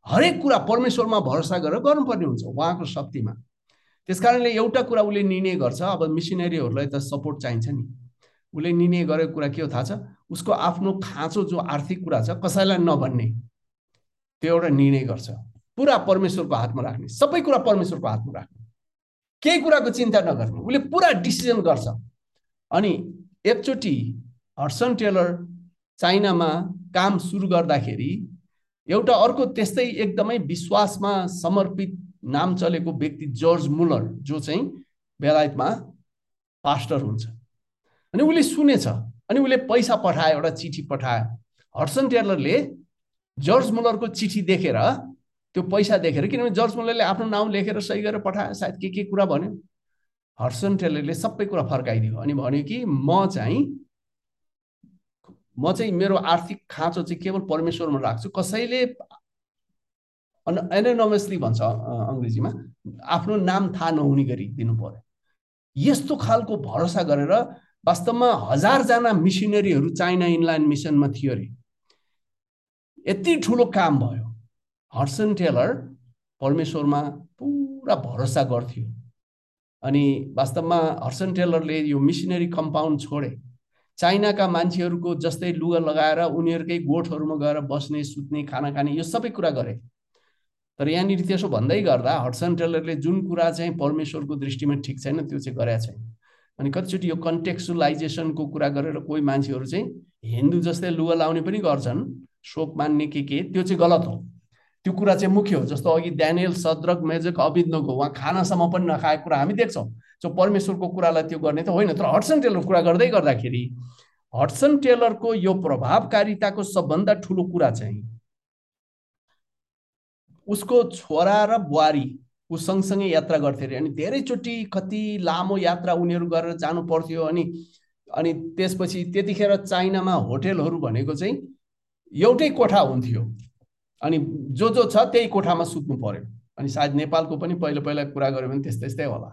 हरेक कुरा परमेश्वरमा भरोसा गरेर गर्नुपर्ने हुन्छ उहाँको शक्तिमा। त्यस कारणले एउटा कुरा उसले निर्णय गर्छ अब मिसिनेरीहरूलाई त सपोर्ट चाहिन्छ नि। उसले निर्णय गरेको कुरा के हो थाहा छ? उसको आफ्नो खाँचो जो आर्थिक कुरा छ कसैलाई नभन्ने त्यो एउटा निर्णय गर्छ। पुरा परमेश्वरको हातमा राख्ने सबै कुरा परमेश्वरको हातमा राख्ने। केही कुराको चिन्ता नगर्ने उसले पुरा डिसिजन गर्छ। अनि एकचोटि हर्सन टेलर चाइनामा काम सुरु गर्दाखेरि एउटा अर्को त्यस्तै एकदमै विश्वासमा समर्पित नाम चलेको व्यक्ति जर्ज मुलर जो चाहिँ बेलायतमा पास्टर हुन्छ। अनि उसले सुनेछ अनि उसले पैसा पठायो एउटा चिठी पठायो हर्सन टेलरले जर्ज मुलरको चिठी देखेर त्यो पैसा देखेर किनभने जर्ज मुलरले आफ्नो नाउँ लेखेर सही गरेर पठायो सायद के के कुरा भन्यो। हर्सन टेलरले सबै कुरा फर्काइदियो अनि भन्यो कि म चाहिँ म चाहिँ मेरो आर्थिक खाँचो चाहिँ केवल परमेश्वरमा राख्छु। कसैले एनोनमसली भन्छ अङ्ग्रेजीमा आफ्नो नाम थाहा नहुने गरी दिनु पर्यो यस्तो खालको भरोसा गरेर वास्तवमा हजारजना मिसिनरीहरू चाइना इनल्यान्ड मिसनमा थियो अरे। यति ठुलो काम भयो। हर्सन टेलर परमेश्वरमा पुरा भरोसा गर्थ्यो। अनि वास्तवमा हर्सन टेलरले यो मिसिनरी कम्पाउन्ड छोडे। चाइनाका मान्छेहरूको जस्तै लुगा लगाएर उनीहरूकै गोठहरूमा गएर बस्ने सुत्ने खाना खाने यो सबै कुरा गरे। तर यहाँनिर त्यसो भन्दै गर्दा हटसन टेलरले जुन कुरा चाहिँ परमेश्वरको दृष्टिमा ठिक छैन त्यो चाहिँ गरेका छैन। अनि कतिचोटि यो कन्टेक्सुलाइजेसनको कुरा गरेर कोही मान्छेहरू चाहिँ हिन्दू जस्तै लुगा लाउने पनि गर्छन् शोक मान्ने के के त्यो चाहिँ गलत हो। त्यो कुरा चाहिँ मुख्य हो। जस्तो अघि ड्यानियल सद्रक मेजक अविद्नको उहाँ खानासम्म पनि नखाएको कुरा हामी देख्छौँ। जो परमेश्वरको कुरालाई त्यो गर्ने त होइन तर हटसन टेलर कुरा गर्दै गर्दाखेरि हटसन टेलरको यो प्रभावकारिताको सबभन्दा ठुलो कुरा चाहिँ उसको छोरा र बुहारी ऊ सँगसँगै यात्रा गर्थे अरे। अनि धेरैचोटि कति लामो यात्रा उनीहरू गरेर जानु पर्थ्यो अनि अनि त्यसपछि त्यतिखेर चाइनामा होटेलहरू भनेको चाहिँ एउटै कोठा हुन्थ्यो। अनि जो जो छ त्यही कोठामा सुत्नु पर्यो। अनि सायद नेपालको पनि पहिला पहिला कुरा गऱ्यो भने त्यस्तै त्यस्तै होला।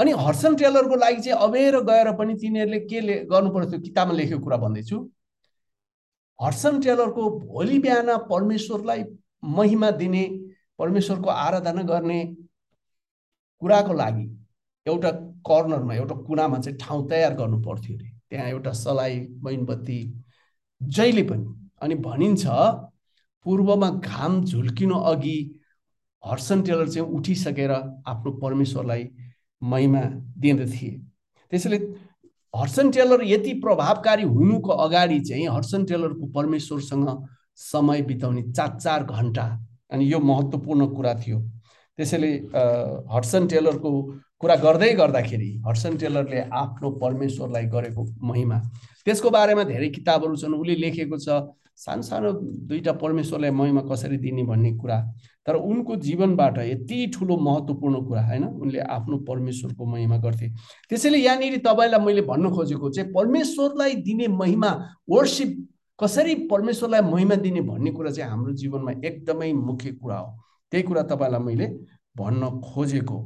अनि हर्सन टेलरको लागि चाहिँ अबेर गएर पनि तिनीहरूले के ले गर्नु पर्थ्यो किताबमा लेखेको कुरा भन्दैछु। हर्सन टेलरको भोलि बिहान परमेश्वरलाई महिमा दिने परमेश्वरको आराधना गर्ने कुराको लागि एउटा कर्नरमा एउटा कुनामा चाहिँ ठाउँ तयार गर्नु पर्थ्यो अरे। त्यहाँ एउटा सलाई मैनबत्ती जहिले पनि। अनि भनिन्छ पूर्वमा घाम झुल्किनु अघि हर्सन टेलर चाहिँ उठिसकेर आफ्नो परमेश्वरलाई महिमा दिँदै थिए। त्यसैले हर्सन टेलर यति प्रभावकारी हुनुको अगाडि चाहिँ हर्सन टेलरको परमेश्वरसँग समय बिताउने चार चार घन्टा अनि यो महत्त्वपूर्ण कुरा थियो। त्यसैले हर्सन टेलरको कुरा गर्दै गर्दाखेरि हर्सन टेलरले आफ्नो परमेश्वरलाई गरेको महिमा। त्यसको बारेमा धेरै किताबहरू छन् उसले लेखेको छ सानो सानो दुईवटा परमेश्वरलाई महिमा कसरी दिने भन्ने कुरा। तर उनको जीवनबाट यति ठुलो महत्त्वपूर्ण कुरा होइन? उनले आफ्नो परमेश्वरको महिमा गर्थे। त्यसैले यहाँनिर तपाईँलाई मैले भन्न खोजेको चाहिँ परमेश्वरलाई दिने महिमा वर्सिप कसरी परमेश्वरलाई महिमा दिने भन्ने कुरा चाहिँ हाम्रो जीवनमा एकदमै मुख्य कुरा हो। त्यही कुरा तपाईँलाई मैले भन्न खोजेको।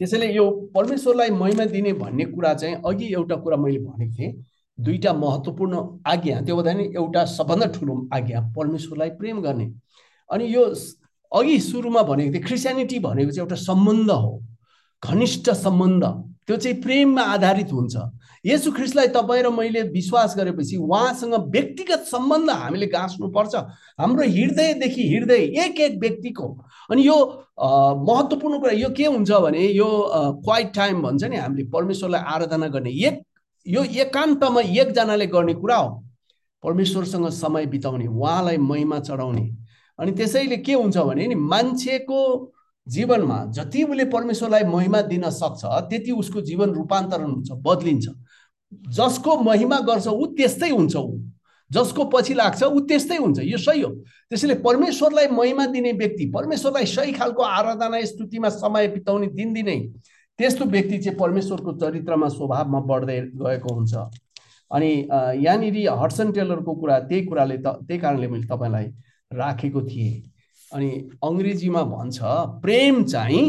त्यसैले यो परमेश्वरलाई महिमा दिने भन्ने कुरा चाहिँ अघि एउटा कुरा मैले भनेको थिएँ दुईवटा महत्त्वपूर्ण आज्ञा। त्यो भन्दा नि एउटा सबभन्दा ठुलो आज्ञा परमेश्वरलाई प्रेम गर्ने। अनि यो अघि सुरुमा भनेको थिएँ क्रिस्चियनिटी भनेको चाहिँ एउटा सम्बन्ध हो घनिष्ठ सम्बन्ध। त्यो चाहिँ प्रेममा आधारित हुन्छ। यसु ख्रिस्टलाई तपाईँ र मैले विश्वास गरेपछि उहाँसँग व्यक्तिगत सम्बन्ध हामीले गाँच्नुपर्छ हाम्रो हृदयदेखि हृदय एक एक व्यक्तिको। अनि यो महत्त्वपूर्ण कुरा यो के हुन्छ भने यो क्वाइट टाइम भन्छ नि हामीले परमेश्वरलाई आराधना गर्ने। एक यो एकान्तमा एकजनाले गर्ने कुरा हो। परमेश्वरसँग समय बिताउने उहाँलाई महिमा चढाउने। अनि त्यसैले के हुन्छ भने नि मान्छेको जीवनमा जति उसले परमेश्वरलाई महिमा दिन सक्छ त्यति उसको जीवन रूपान्तरण हुन्छ बदलिन्छ। जसको महिमा गर्छ ऊ त्यस्तै हुन्छ ऊ। जसको पछि लाग्छ ऊ त्यस्तै हुन्छ। यो सही हो। त्यसैले परमेश्वरलाई महिमा दिने व्यक्ति परमेश्वरलाई सही खालको आराधना स्तुतिमा समय बिताउने दिनदिनै त्यस्तो व्यक्ति चाहिँ परमेश्वरको चरित्रमा स्वभावमा बढ्दै गएको हुन्छ। अनि यहाँनिर हर्सन टेलरको कुरा त्यही कुराले त त्यही कारणले मैले तपाईँलाई राखेको थिएँ। अनि अङ्ग्रेजीमा भन्छ प्रेम चाहिँ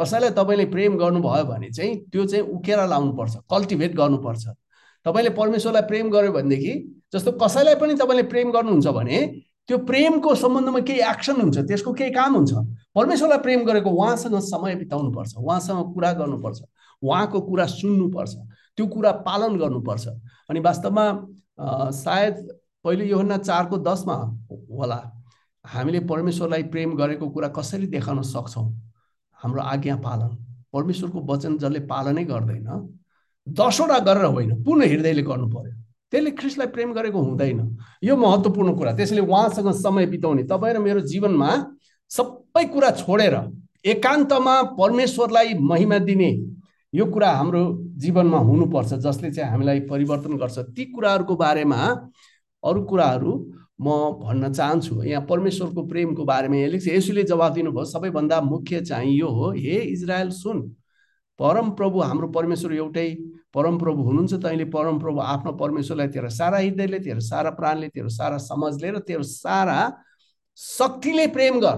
कसैलाई तपाईँले प्रेम गर्नुभयो भने चाहिँ त्यो चाहिँ उकेर लाउनुपर्छ कल्टिभेट गर्नुपर्छ। तपाईँले परमेश्वरलाई प्रेम गर्यो भनेदेखि जस्तो कसैलाई पनि तपाईँले प्रेम गर्नुहुन्छ भने त्यो प्रेमको सम्बन्धमा केही एक्सन हुन्छ त्यसको केही काम हुन्छ। परमेश्वरलाई प्रेम गरेको उहाँसँग समय बिताउनुपर्छ उहाँसँग कुरा गर्नुपर्छ उहाँको कुरा सुन्नुपर्छ त्यो कुरा पालन गर्नुपर्छ। अनि वास्तवमा सायद पहिले योभन्दा चारको दसमा होला हामीले परमेश्वरलाई प्रेम गरेको कुरा कसरी देखाउन सक्छौँ? हाम्रो आज्ञा पालन। परमेश्वरको वचन जसले पालनै गर्दैन दसवटा गरेर होइन पूर्ण हृदयले गर्नु पर्यो। त्यसले ख्रिस्टलाई प्रेम गरेको हुँदैन। यो महत्त्वपूर्ण कुरा। त्यसैले उहाँसँग समय बिताउने। तपाईँ र मेरो जीवनमा सबै कुरा छोडेर एकान्तमा परमेश्वरलाई महिमा दिने यो कुरा हाम्रो जीवनमा हुनुपर्छ जसले चाहिँ हामीलाई परिवर्तन गर्छ। ती कुराहरूको बारेमा अरू कुराहरू म भन्न चाहन्छु यहाँ परमेश्वरको प्रेमको बारेमा यहाँ लेख्छ यसुले जवाब दिनुभयो सबैभन्दा मुख्य चाहिँ यो हो हे इजरायल सुन परम प्रभु हाम्रो परमेश्वर एउटै परमप्रभु हुनुहुन्छ तैँले परमप्रभु आफ्नो परमेश्वरलाई तेरो सारा हृदयले तेरो सारा प्राणले तेरो सारा समाजले र तेरो सारा शक्तिले प्रेम गर।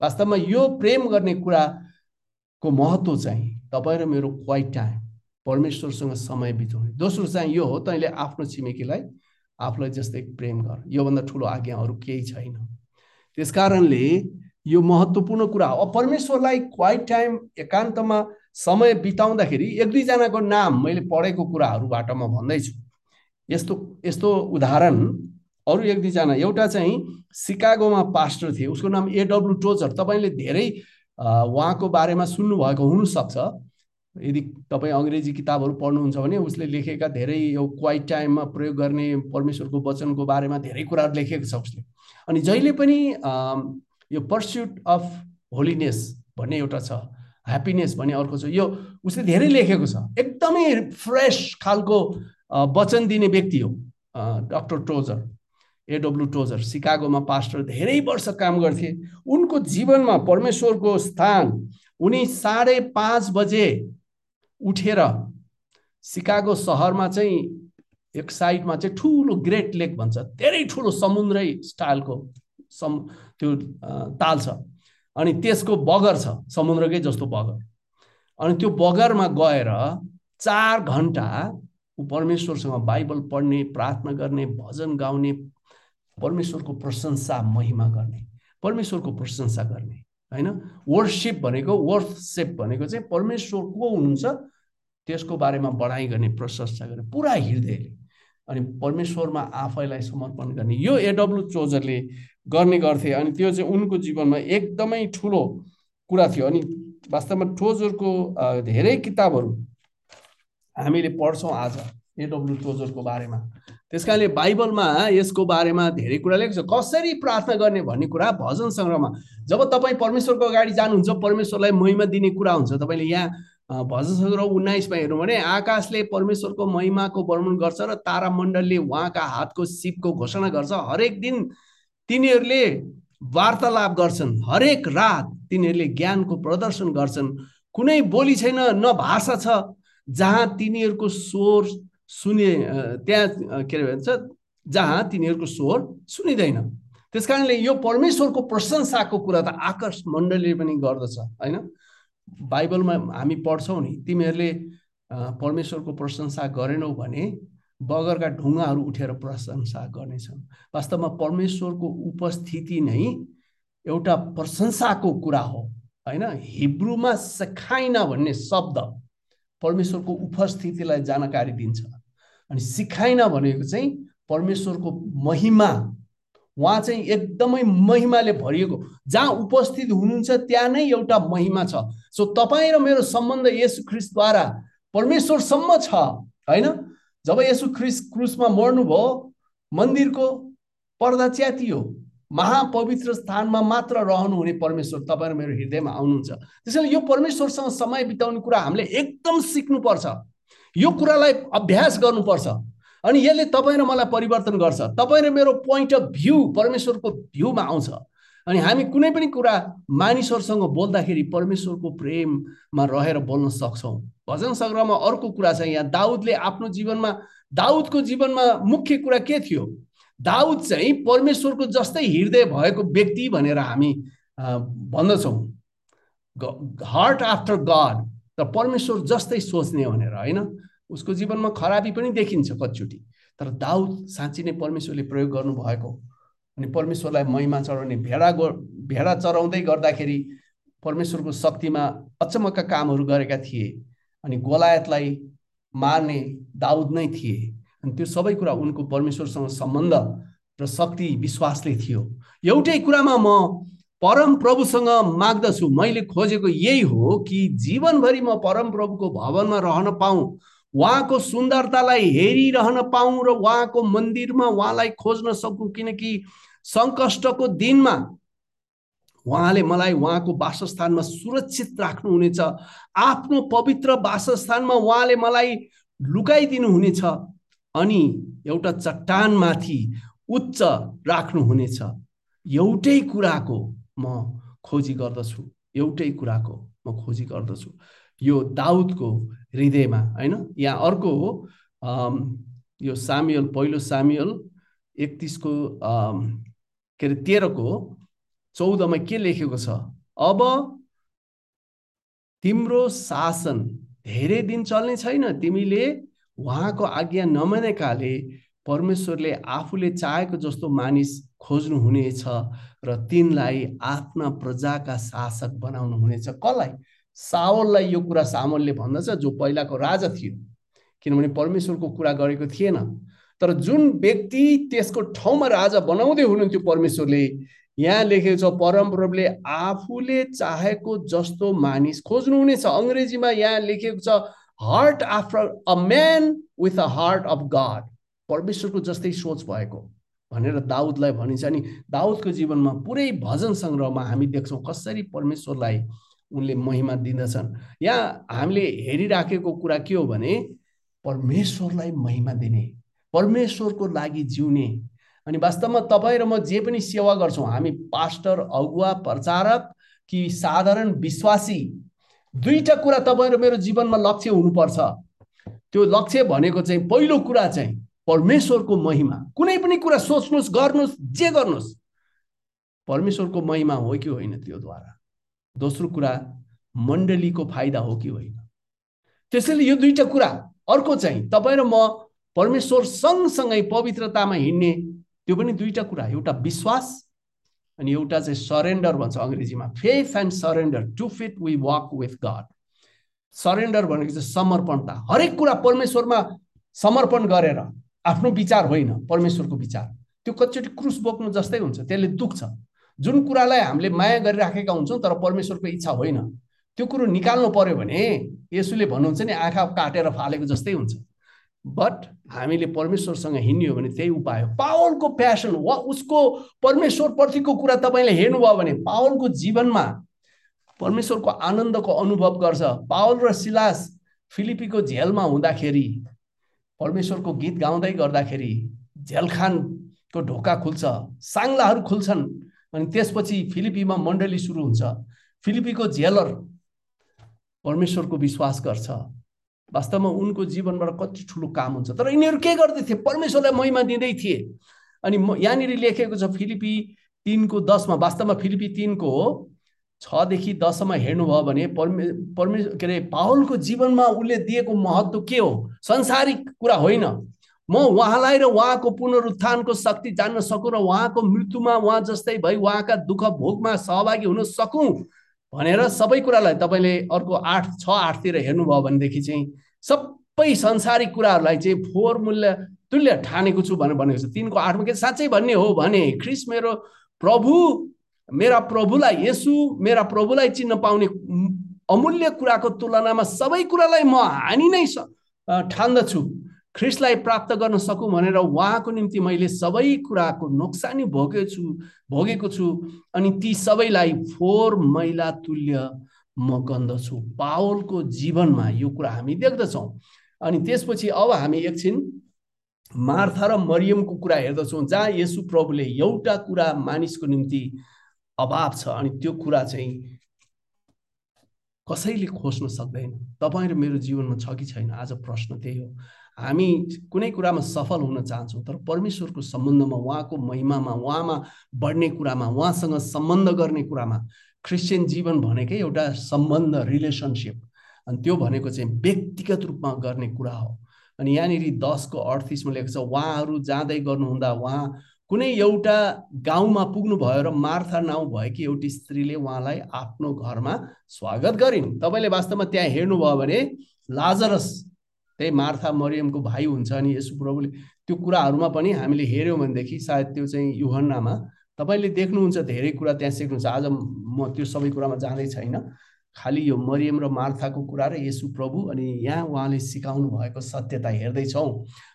वास्तवमा यो प्रेम गर्ने कुराको महत्त्व चाहिँ तपाईँ र मेरो क्वाइट टाइम परमेश्वरसँग समय बिताउने। दोस्रो चाहिँ यो हो तैँले आफ्नो छिमेकीलाई आफूलाई जस्तै प्रेम गर। योभन्दा ठुलो आज्ञाहरू केही छैन। त्यस कारणले यो महत्त्वपूर्ण कुरा हो। परमेश्वरलाई क्वाइट टाइम एकान्तमा समय बिताउँदाखेरि एक दुईजनाको नाम मैले पढेको कुराहरूबाट म भन्दैछु। यस्तो यस्तो उदाहरण अरू एक दुईजना। एउटा चाहिँ सिकागोमा पास्टर थिए। उसको नाम एडब्लु टोचर तपाईँले धेरै उहाँको बारेमा सुन्नुभएको हुनसक्छ। यदि तपाईँ अङ्ग्रेजी किताबहरू पढ्नुहुन्छ भने उसले लेखेका धेरै यो क्वाइट टाइममा प्रयोग गर्ने परमेश्वरको वचनको बारेमा धेरै कुराहरू लेखेको छ उसले। अनि जहिले पनि यो पर्स्युट अफ होलिनेस भन्ने एउटा छ ह्याप्पिनेस भन्ने अर्को छ यो उसले धेरै लेखेको छ। एकदमै फ्रेस खालको वचन दिने व्यक्ति हो doctor Tozer A W Tozer सिकागोमा pastor धेरै वर्ष काम गर्थे। उनको जीवनमा परमेश्वरको स्थान उनी साढे पाँच बजे उठेर सिकागो सहरमा चाहिँ एक साइडमा चाहिँ ठुलो ग्रेट लेक भन्छ। धेरै ठुलो समुद्रै स्टाइलको सम त्यो ताल छ। अनि त्यसको बगर छ समुद्रकै जस्तो बगर। अनि त्यो बगरमा गएर चार घन्टा ऊ परमेश्वरसँग बाइबल पढ्ने प्रार्थना गर्ने भजन गाउने परमेश्वरको प्रशंसा महिमा गर्ने परमेश्वरको प्रशंसा गर्ने। होइन? वर्सिप भनेको वर्थ भनेको चाहिँ परमेश्वर को हुनुहुन्छ? त्यसको बारेमा बढाइ गर्ने प्रशंसा गर्ने पुरा हृदयले। अनि परमेश्वरमा आफैलाई समर्पण गर्ने। यो एडब्लु चोजरले गर्ने गर्थे। अनि त्यो चाहिँ उनको जीवनमा एकदमै ठुलो कुरा थियो। अनि वास्तवमा टोजरको धेरै किताबहरू हामीले पढ्छौँ आज एडब्लु टोजरको बारेमा। त्यस कारणले बाइबलमा यसको बारेमा धेरै कुरा लेख्छ कसरी प्रार्थना गर्ने भन्ने कुरा भजन सङ्ग्रहमा। जब तपाईँ परमेश्वरको अगाडि जानुहुन्छ परमेश्वरलाई महिमा दिने कुरा हुन्छ तपाईँले यहाँ भजन सङ्ग्रह उन्नाइसमा हेर्नु भने आकाशले परमेश्वरको महिमाको वर्णन गर्छ र तारामण्डलले उहाँका हातको सिपको घोषणा गर्छ। हरेक दिन तिनीहरूले वार्तालाप गर्छन्। हरेक रात तिनीहरूले ज्ञानको प्रदर्शन गर्छन्। कुनै बोली छैन न भाषा छ जहाँ तिनीहरूको स्वर सुने त्यहाँ के अरे भन्छ जहाँ तिनीहरूको स्वर सुनिँदैन। त्यस कारणले यो परमेश्वरको प्रशंसाको कुरा त आकर्ष मण्डलीले पनि गर्दछ होइन? बाइबलमा हामी पढ्छौँ नि तिमीहरूले परमेश्वरको प्रशंसा गरेनौ भने बगरका ढुङ्गाहरू उठेर प्रशंसा गर्नेछन्। वास्तवमा परमेश्वरको उपस्थिति नै एउटा प्रशंसाको कुरा हो होइन? हिब्रूमा सखाइन भन्ने शब्द परमेश्वरको उपस्थितिलाई जानकारी दिन्छ। अनि सिखाइन भनेको चाहिँ परमेश्वरको महिमा। उहाँ चाहिँ एकदमै महिमाले भरिएको। जहाँ उपस्थित हुनुहुन्छ त्यहाँ नै एउटा महिमा छ। सो तपाईँ र मेरो सम्बन्ध यसु ख्रिसद्वारा परमेश्वरसम्म छ होइन? जब यसु ख्रिस क्रुसमा मर्नुभयो मन्दिरको पर्दा च्यातियो महापवित्र स्थानमा मात्र रहनुहुने परमेश्वर तपाईँ र मेरो हृदयमा आउनुहुन्छ। त्यसैले यो परमेश्वरसँग समय बिताउने कुरा हामीले एकदम सिक्नुपर्छ। यो कुरालाई अभ्यास गर्नुपर्छ। अनि यसले तपाईँ र मलाई परिवर्तन गर्छ। तपाईँ र मेरो पोइन्ट अफ भ्यू परमेश्वरको भ्यूमा आउँछ। अनि हामी कुनै पनि कुरा मानिसहरूसँग बोल्दाखेरि परमेश्वरको प्रेममा रहेर बोल्न सक्छौँ। भजन सङ्ग्रहमा अर्को कुरा छ यहाँ दाउदले आफ्नो जीवनमा दाउदको जीवनमा मुख्य कुरा के थियो? दाउद चाहिँ परमेश्वरको जस्तै हृदय भएको व्यक्ति भनेर हामी भन्दछौँ। हार्ट आफ्टर गड र परमेश्वर जस्तै सोच्ने भनेर होइन? उसको जीवनमा खराबी पनि देखिन्छ कतिचोटि। तर दाउद साँच्ची नै परमेश्वरले प्रयोग गर्नुभएको अनि परमेश्वरलाई महिमा चढाउने भेडा गो भेडा चराउँदै गर्दाखेरि परमेश्वरको शक्तिमा अचम्मका कामहरू गरेका थिए अनि गोलायतलाई मार्ने दाउद नै थिए। अनि त्यो सबै कुरा उनको परमेश्वरसँग सम्बन्ध र शक्ति विश्वासले थियो। एउटै कुरामा म परम प्रभुसँग माग्दछु। मैले खोजेको यही हो कि जीवनभरि म परम प्रभुको भवनमा रहन पाऊँ उहाँको सुन्दरतालाई हेरिरहन पाऊँ र उहाँको मन्दिरमा उहाँलाई खोज्न सकौँ किनकि सङ्कष्टको दिनमा उहाँले मलाई उहाँको वासस्थानमा सुरक्षित राख्नुहुनेछ। आफ्नो पवित्र वासस्थानमा उहाँले मलाई लुकाइदिनुहुनेछ अनि एउटा चट्टानमाथि उच्च राख्नुहुनेछ। एउटै कुराको म खोजी गर्दछु एउटै कुराको म खोजी गर्दछु। यो दाउदको हृदयमा होइन? यहाँ अर्को हो यो सामियल पहिलो सामियल एकतिसको के अरे तेह्रको चौधमा के लेखेको छ? अब तिम्रो शासन धेरै दिन चल्ने छैन। तिमीले उहाँको आज्ञा नमानेकाले परमेश्वरले आफूले चाहेको जस्तो मानिस खोज्नु हुनेछ र तिनलाई आफ्ना प्रजाका शासक बनाउनु हुनेछ। कसलाई? सावललाई यो कुरा सामलले भन्दछ जो पहिलाको राजा थियो। किनभने परमेश्वरको कुरा गरेको थिएन। तर जुन व्यक्ति त्यसको ठाउँमा राजा बनाउँदै हुनुहुन्थ्यो परमेश्वरले यहाँ लेखेको छ परमप्रभुले आफूले चाहेको जस्तो मानिस खोज्नुहुनेछ। अङ्ग्रेजीमा यहाँ लेखेको छ heart after a man with a heart of God परमेश्वरको जस्तै सोच भएको। भनेर दाउदलाई भनिन्छ अनि दाउदको जीवनमा पुरै भजन सङ्ग्रहमा हामी देख्छौँ कसरी परमेश्वरलाई उनले महिमा दिँदछन्। यहाँ हामीले हेरिराखेको कुरा के हो भने परमेश्वरलाई महिमा दिने परमेश्वरको लागि जिउने। अनि वास्तवमा तपाईँ र म जे पनि सेवा गर्छौँ हामी पास्टर अगुवा प्रचारक कि साधारण विश्वासी दुईवटा कुरा तपाईँ र मेरो जीवनमा लक्ष्य हुनुपर्छ। त्यो लक्ष्य भनेको चाहिँ पहिलो कुरा चाहिँ परमेश्वरको महिमा। कुनै पनि कुरा सोच्नुहोस् गर्नुहोस् जे गर्नुहोस् परमेश्वरको महिमा हो कि होइन त्योद्वारा? दोस्रो कुरा मण्डलीको फाइदा हो कि होइन? त्यसैले यो दुईवटा कुरा अर्को चाहिँ तपाईँ र म परमेश्वर सँगसँगै पवित्रतामा हिँड्ने त्यो पनि दुईवटा कुरा एउटा विश्वास अनि एउटा चाहिँ सरेन्डर भन्छ अङ्ग्रेजीमा faith and surrender to fit we walk with God surrender भनेको चाहिँ समर्पणता हरेक कुरा परमेश्वरमा समर्पण गरेर आफ्नो विचार होइन परमेश्वरको विचार। त्यो कतिचोटि क्रुस बोक्नु जस्तै हुन्छ त्यसले दुख्छ। जुन कुरालाई हामीले माया गरिराखेका हुन्छौँ तर परमेश्वरको इच्छा होइन त्यो कुरो निकाल्नु पर्यो भने यसुले भन्नुहुन्छ नि आँखा काटेर फालेको जस्तै हुन्छ। बट हामीले परमेश्वरसँग हिँड्ने हो भने त्यही उपाय हो। पावलको प्यासन वा उसको परमेश्वरप्रतिको कुरा तपाईँले हेर्नुभयो भने पावलको जीवनमा परमेश्वरको आनन्दको अनुभव गर्छ। पावल र सिलास फिलिपीको झेलमा हुँदाखेरि परमेश्वरको गीत गाउँदै गर्दाखेरि झेलखानको ढोका खुल्छ साङ्लाहरू खुल्छन्। अनि त्यसपछि फिलिपीमा मण्डली सुरु हुन्छ। फिलिपीको जेलर परमेश्वरको विश्वास गर्छ। वास्तवमा उनको जीवनबाट कति ठुलो काम हुन्छ। तर यिनीहरू के गर्दै थिए परमेश्वरलाई महिमा दिँदै थिए। अनि म यहाँनिर लेखेको छ फिलिपी तिनको दसमा। वास्तवमा फिलिपी तिनको छदेखि दसमा हेर्नुभयो भने परमे परमे के अरे पावलको जीवनमा उसले दिएको महत्त्व के हो? संसारिक कुरा होइन। म उहाँलाई र उहाँको पुनरुत्थानको शक्ति जान्न सकौँ र उहाँको मृत्युमा उहाँ जस्तै भई उहाँका दुःख भोगमा सहभागी हुन सकौँ भनेर सबै कुरालाई तपाईँले अर्को आठ छ आठतिर हेर्नुभयो भनेदेखि चाहिँ सबै संसारिक कुराहरूलाई चाहिँ फोहोर मूल्य तुल्य ठानेको छु भनेर भनेको छ। तिनको आठमा के साँच्चै भन्ने हो भने ख्रिस मेरो प्रभु मेरा प्रभुलाई यसु मेरा प्रभुलाई चिन्न पाउने अमूल्य कुराको तुलनामा सबै कुरालाई म हानि नै ठान्दछु। ख्रिस्टलाई प्राप्त गर्न सकौँ भनेर उहाँको निम्ति मैले सबै कुराको नोक्सानी भोगेको छु भोगेको छु अनि ती सबैलाई फोहोर मैला तुल्य म गन्दछु। पावलको जीवनमा यो कुरा हामी देख्दछौँ। अनि त्यसपछि अब हामी एकछिन मार्था र मरियमको कुरा हेर्दछौँ जहाँ यसु प्रभुले एउटा कुरा मानिसको निम्ति अभाव छ अनि त्यो कुरा चाहिँ कसैले खोज्न सक्दैन। तपाईँ र मेरो जीवनमा छ कि छैन? आज प्रश्न त्यही हो। हामी कुनै कुरामा सफल हुन चाहन्छौँ तर परमेश्वरको सम्बन्धमा उहाँको महिमामा उहाँमा बढ्ने कुरामा उहाँसँग सम्बन्ध गर्ने कुरामा क्रिस्चियन जीवन भनेकै एउटा सम्बन्ध रिलेसनसिप अनि त्यो भनेको चाहिँ व्यक्तिगत रूपमा गर्ने कुरा हो। अनि यहाँनिर दसको अडतिसमा लेखेको छ उहाँहरू जाँदै गर्नुहुँदा उहाँ कुनै एउटा गाउँमा पुग्नु भयो र मार्था नाउँ भएकी एउटी स्त्रीले उहाँलाई आफ्नो घरमा स्वागत गरिन्। तपाईँले वास्तवमा त्यहाँ हेर्नुभयो भने लाजरस त्यही मार्था मरियमको भाइ हुन्छ अनि यसो प्रभुले। त्यो कुराहरूमा पनि हामीले हेऱ्यौँ भनेदेखि सायद त्यो चाहिँ युहन्नामा। तपाईँले देख्नुहुन्छ धेरै कुरा त्यहाँ सिक्नुहुन्छ। आज म त्यो सबै कुरामा जाँदै छैन। खालि यो मरियम र मार्थाको कुरा र यसु प्रभु अनि यहाँ उहाँले सिकाउनु भएको सत्यता हेर्दैछौँ।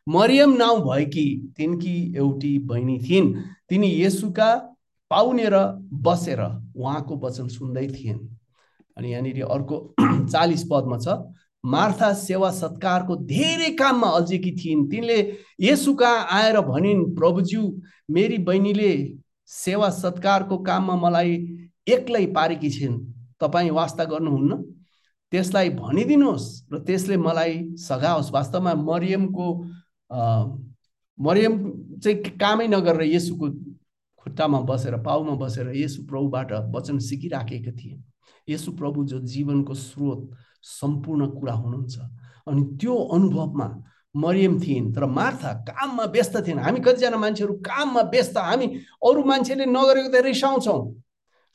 मरियम नाउँ भएकी तिनकी एउटी बहिनी थिइन्। तिनी यसुका पाउने र बसेर उहाँको वचन सुन्दै थिइन्। अनि यहाँनिर अर्को (clears throat) चालिस पदमा छ। मार्था सेवा सत्कारको धेरै काममा अल्झेकी थिइन्। तिनले यसुका आएर भनिन् प्रभुज्यू मेरी बहिनीले सेवा सत्कारको काममा मलाई एक्लै पारेकी छिन्। तपाईँ वास्ता गर्नुहुन्न। त्यसलाई भनिदिनुहोस् र त्यसले मलाई सघाओस्। वास्तवमा मरियमको मरियम चाहिँ कामै नगरेर यसुको खुट्टामा बसेर पाउमा बसेर यसु प्रभुबाट वचन सिकिराखेका थिए यसु प्रभु जो जीवनको स्रोत सम्पूर्ण कुरा हुनुहुन्छ। अनि त्यो अनुभवमा मरियम थिइन् तर मार्था काममा व्यस्त थिइन्। हामी कतिजना मान्छेहरू काममा व्यस्त हामी अरू मान्छेले नगरेको त रिसाउँछौँ।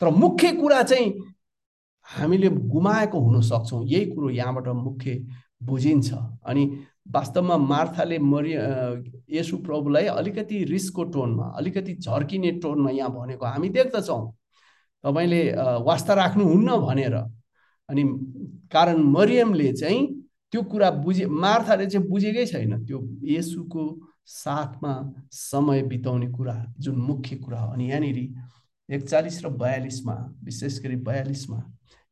तर मुख्य कुरा चाहिँ हामीले गुमाएको हुन सक्छौँ। यही कुरो यहाँबाट मुख्य बुझिन्छ। अनि वास्तवमा मार्थाले मरि यसु प्रभुलाई अलिकति रिसको टोनमा अलिकति झर्किने टोनमा यहाँ भनेको हामी देख्दछौँ। तपाईँले वास्ता राख्नुहुन्न भनेर। अनि कारण मरियमले चाहिँ त्यो कुरा बुझे मार्थाले चाहिँ बुझेकै छैन। त्यो यसुको साथमा समय बिताउने कुरा जुन मुख्य कुरा हो। अनि यहाँनिर एकचालिस र बयालिसमा विशेष गरी बयालिसमा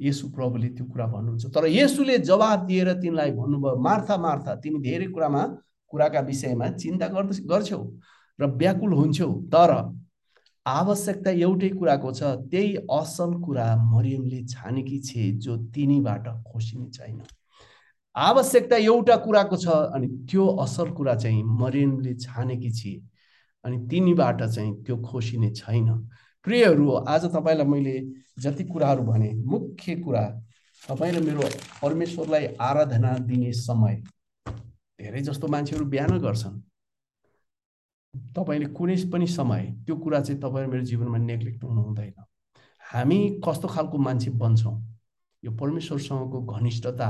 यसु प्रभुले त्यो कुरा भन्नुहुन्छ। तर यसुले जवाब दिएर तिमीलाई भन्नुभयो मार्था मार्था तिमी धेरै कुरामा कुराका विषयमा चिन्ता गर्छौ र व्याकुल हुन्छौ। तर आवश्यकता एउटै कुराको छ त्यही असल कुरा मरियमले छानेकी छे जो तिनीबाट खोसिने छैन। आवश्यकता एउटा कुराको छ अनि त्यो असल कुरा चाहिँ मरियमले छानेकी छिए अनि तिनीबाट चाहिँ त्यो खोसिने छैन। प्रियहरू आज तपाईँलाई मैले जति कुराहरू भने मुख्य कुरा तपाईँ र मेरो परमेश्वरलाई आराधना दिने समय। धेरै जस्तो मान्छेहरू बिहान गर्छन्। तपाईँले कुनै पनि समय त्यो कुरा चाहिँ तपाईँ मेरो जीवनमा नेग्लेक्ट हुनु हुँदैन हामी कस्तो खालको मान्छे बन्छौँ? यो परमेश्वरसँगको घनिष्ठता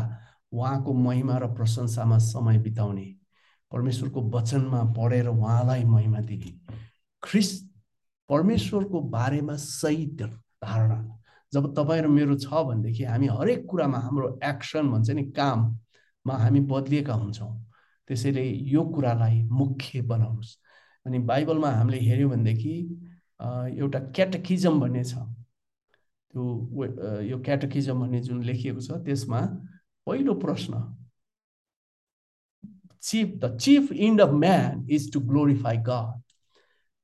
उहाँको महिमा र प्रशंसामा समय बिताउने परमेश्वरको वचनमा पढेर उहाँलाई महिमा दिने। ख्रिस परमेश्वरको बारेमा सही धारणा। जब तपाईँ र मेरो छ भनेदेखि हामी हरेक कुरामा हाम्रो एक्सन भन्छ नि काममा हामी बदलिएका हुन्छौँ। त्यसैले यो कुरालाई मुख्य बनाउनुहोस्। अनि बाइबलमा हामीले हेऱ्यौँ भनेदेखि एउटा क्याटकिजम भन्ने छ। त्यो यो क्याटकिजम भन्ने जुन लेखिएको छ त्यसमा पहिलो प्रश्न chief the chief end of man is to glorify God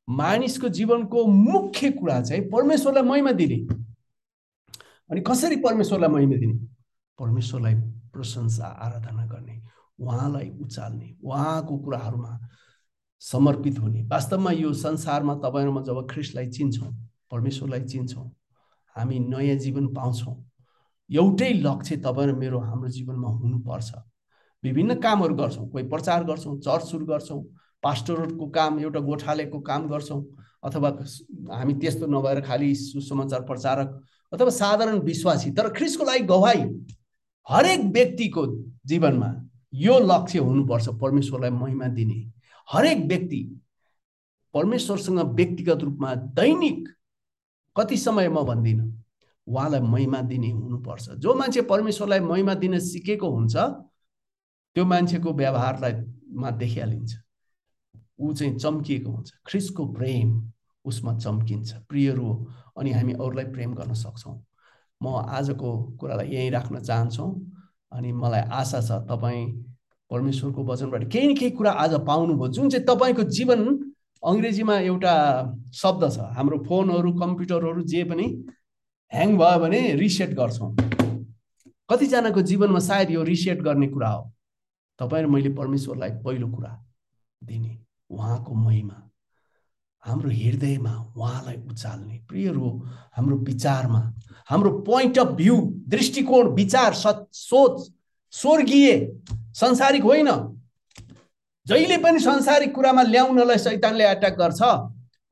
मानिसको जीवनको मुख्य कुरा चाहिँ परमेश्वरलाई महिमा दिने। अनि कसरी परमेश्वरलाई महिमा दिने? परमेश्वरलाई प्रशंसा आराधना गर्ने उहाँलाई उचाल्ने उहाँको कुराहरूमा समर्पित हुने। वास्तवमा यो संसारमा तपाईँहरूमा जब ख्रिस्टलाई चिन्छौँ परमेश्वरलाई चिन्छौँ हामी नयाँ जीवन पाउँछौँ एउटै लक्ष्य तपाईँ र मेरो हाम्रो जीवनमा हुनुपर्छ। विभिन्न कामहरू गर्छौँ कोही प्रचार गर्छौँ चर्च सुरु गर्छौँ पास्टरको काम एउटा गोठालेको काम गर्छौँ अथवा हामी त्यस्तो नभएर खालि सुसमाचार प्रचारक अथवा साधारण विश्वासी। तर ख्रिसको लागि गवाई हरेक व्यक्तिको जीवनमा यो लक्ष्य हुनुपर्छ परमेश्वरलाई महिमा दिने। हरेक व्यक्ति परमेश्वरसँग व्यक्तिगत रूपमा दैनिक कति समय म भन्दिनँ? उहाँलाई महिमा दिने हुनुपर्छ। जो मान्छे परमेश्वरलाई महिमा दिन सिकेको हुन्छ त्यो मान्छेको व्यवहारलाई मा देखिहालिन्छ। ऊ चाहिँ चम्किएको हुन्छ। ख्रिसको प्रेम उसमा चम्किन्छ। प्रियहरू अनि हामी अरूलाई प्रेम गर्न सक्छौँ। म आजको कुरालाई यहीँ राख्न चाहन्छौँ अनि मलाई आशा छ तपाईँ परमेश्वरको वचनबाट केही न केही कुरा आज पाउनुभयो। जुन चाहिँ तपाईँको जीवन अङ्ग्रेजीमा एउटा शब्द छ हाम्रो फोनहरू कम्प्युटरहरू जे पनि ह्याङ भयो भने रिसेट गर्छौँ। कतिजनाको जीवनमा सायद यो रिसेट गर्ने कुरा हो। तपाईँ र मैले परमेश्वरलाई पहिलो कुरा दिने उहाँको महिमा हाम्रो हृदयमा उहाँलाई उचाल्ने। प्रियहरू हाम्रो विचारमा हाम्रो पोइन्ट अफ भ्यू दृष्टिकोण विचार सोच स्वर्गीय संसारिक होइन। जहिले पनि संसारिक कुरामा ल्याउनलाई सैतानले एट्याक गर्छ।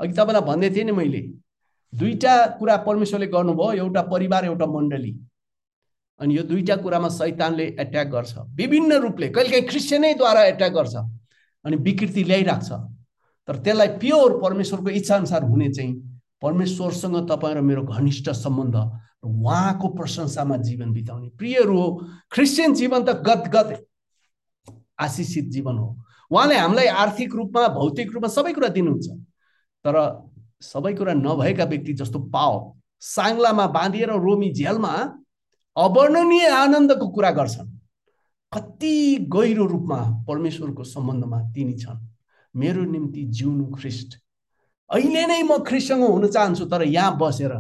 अघि तपाईँलाई भन्दै थिएँ नि मैले दुईवटा कुरा परमेश्वरले गर्नुभयो एउटा परिवार एउटा मण्डली। अनि यो दुईवटा कुरामा सैतानले एट्याक गर्छ। विभिन्न रूपले कहिलेकाहीँ क्रिस्चियनैद्वारा एट्याक गर्छ अनि विकृति ल्याइराख्छ। तर त्यसलाई प्योर परमेश्वरको इच्छाअनुसार हुने चाहिँ परमेश्वरसँग तपाईँ र मेरो घनिष्ठ सम्बन्ध उहाँको प्रशंसामा जीवन बिताउने। प्रियहरू हो क्रिस्चियन जीवन त गदगद आशिषित जीवन हो। उहाँले हामीलाई आर्थिक रूपमा भौतिक रूपमा सबै कुरा दिनुहुन्छ। तर सबै कुरा नभएका व्यक्ति जस्तो पाओ साङ्लामा बाँधिएर रोमी झेलमा अवर्णनीय आनन्दको कुरा गर्छन्। कति गहिरो रूपमा परमेश्वरको सम्बन्धमा तिनी छन्। मेरो निम्ति जिउनु ख्रिस्ट। अहिले नै म ख्रिस्टसँग हुन चाहन्छु तर यहाँ बसेर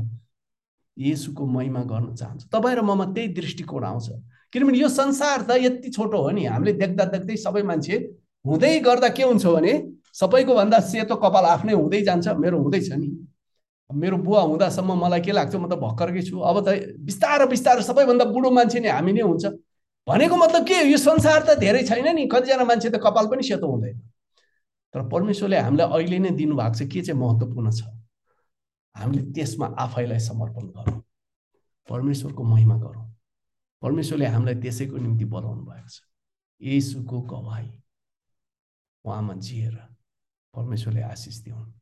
येसुको महिमा गर्न चाहन्छु। तपाईँ र ममा त्यही दृष्टिकोण आउँछ। किनभने यो संसार त यति छोटो हो नि। हामीले देख्दा देख्दै सबै मान्छे हुँदै गर्दा के हुन्छ भने सबैको भन्दा सेतो कपाल आफ्नै हुँदै जान्छ। मेरो हुँदैछ नि। मेरो बुवा हुँदासम्म मलाई के लाग्छ? म त भर्खरकै छु। अब त बिस्तारो बिस्तारो सबैभन्दा बुढो मान्छे नै हामी नै हुन्छ। भनेको मतलब के यो संसार त धेरै छैन नि। कतिजना मान्छे त कपाल पनि सेतो हुँदैन। तर परमेश्वरले हामीलाई अहिले नै दिनुभएको छ के चाहिँ महत्त्वपूर्ण छ? हामीले त्यसमा आफैलाई समर्पण गरौँ। परमेश्वरको महिमा गरौँ। परमेश्वरले हामीलाई त्यसैको निम्ति बोलाउनु भएको छ। यसुको गवाई उहाँमा जिएर परमेश्वरले आशिष दिउन्।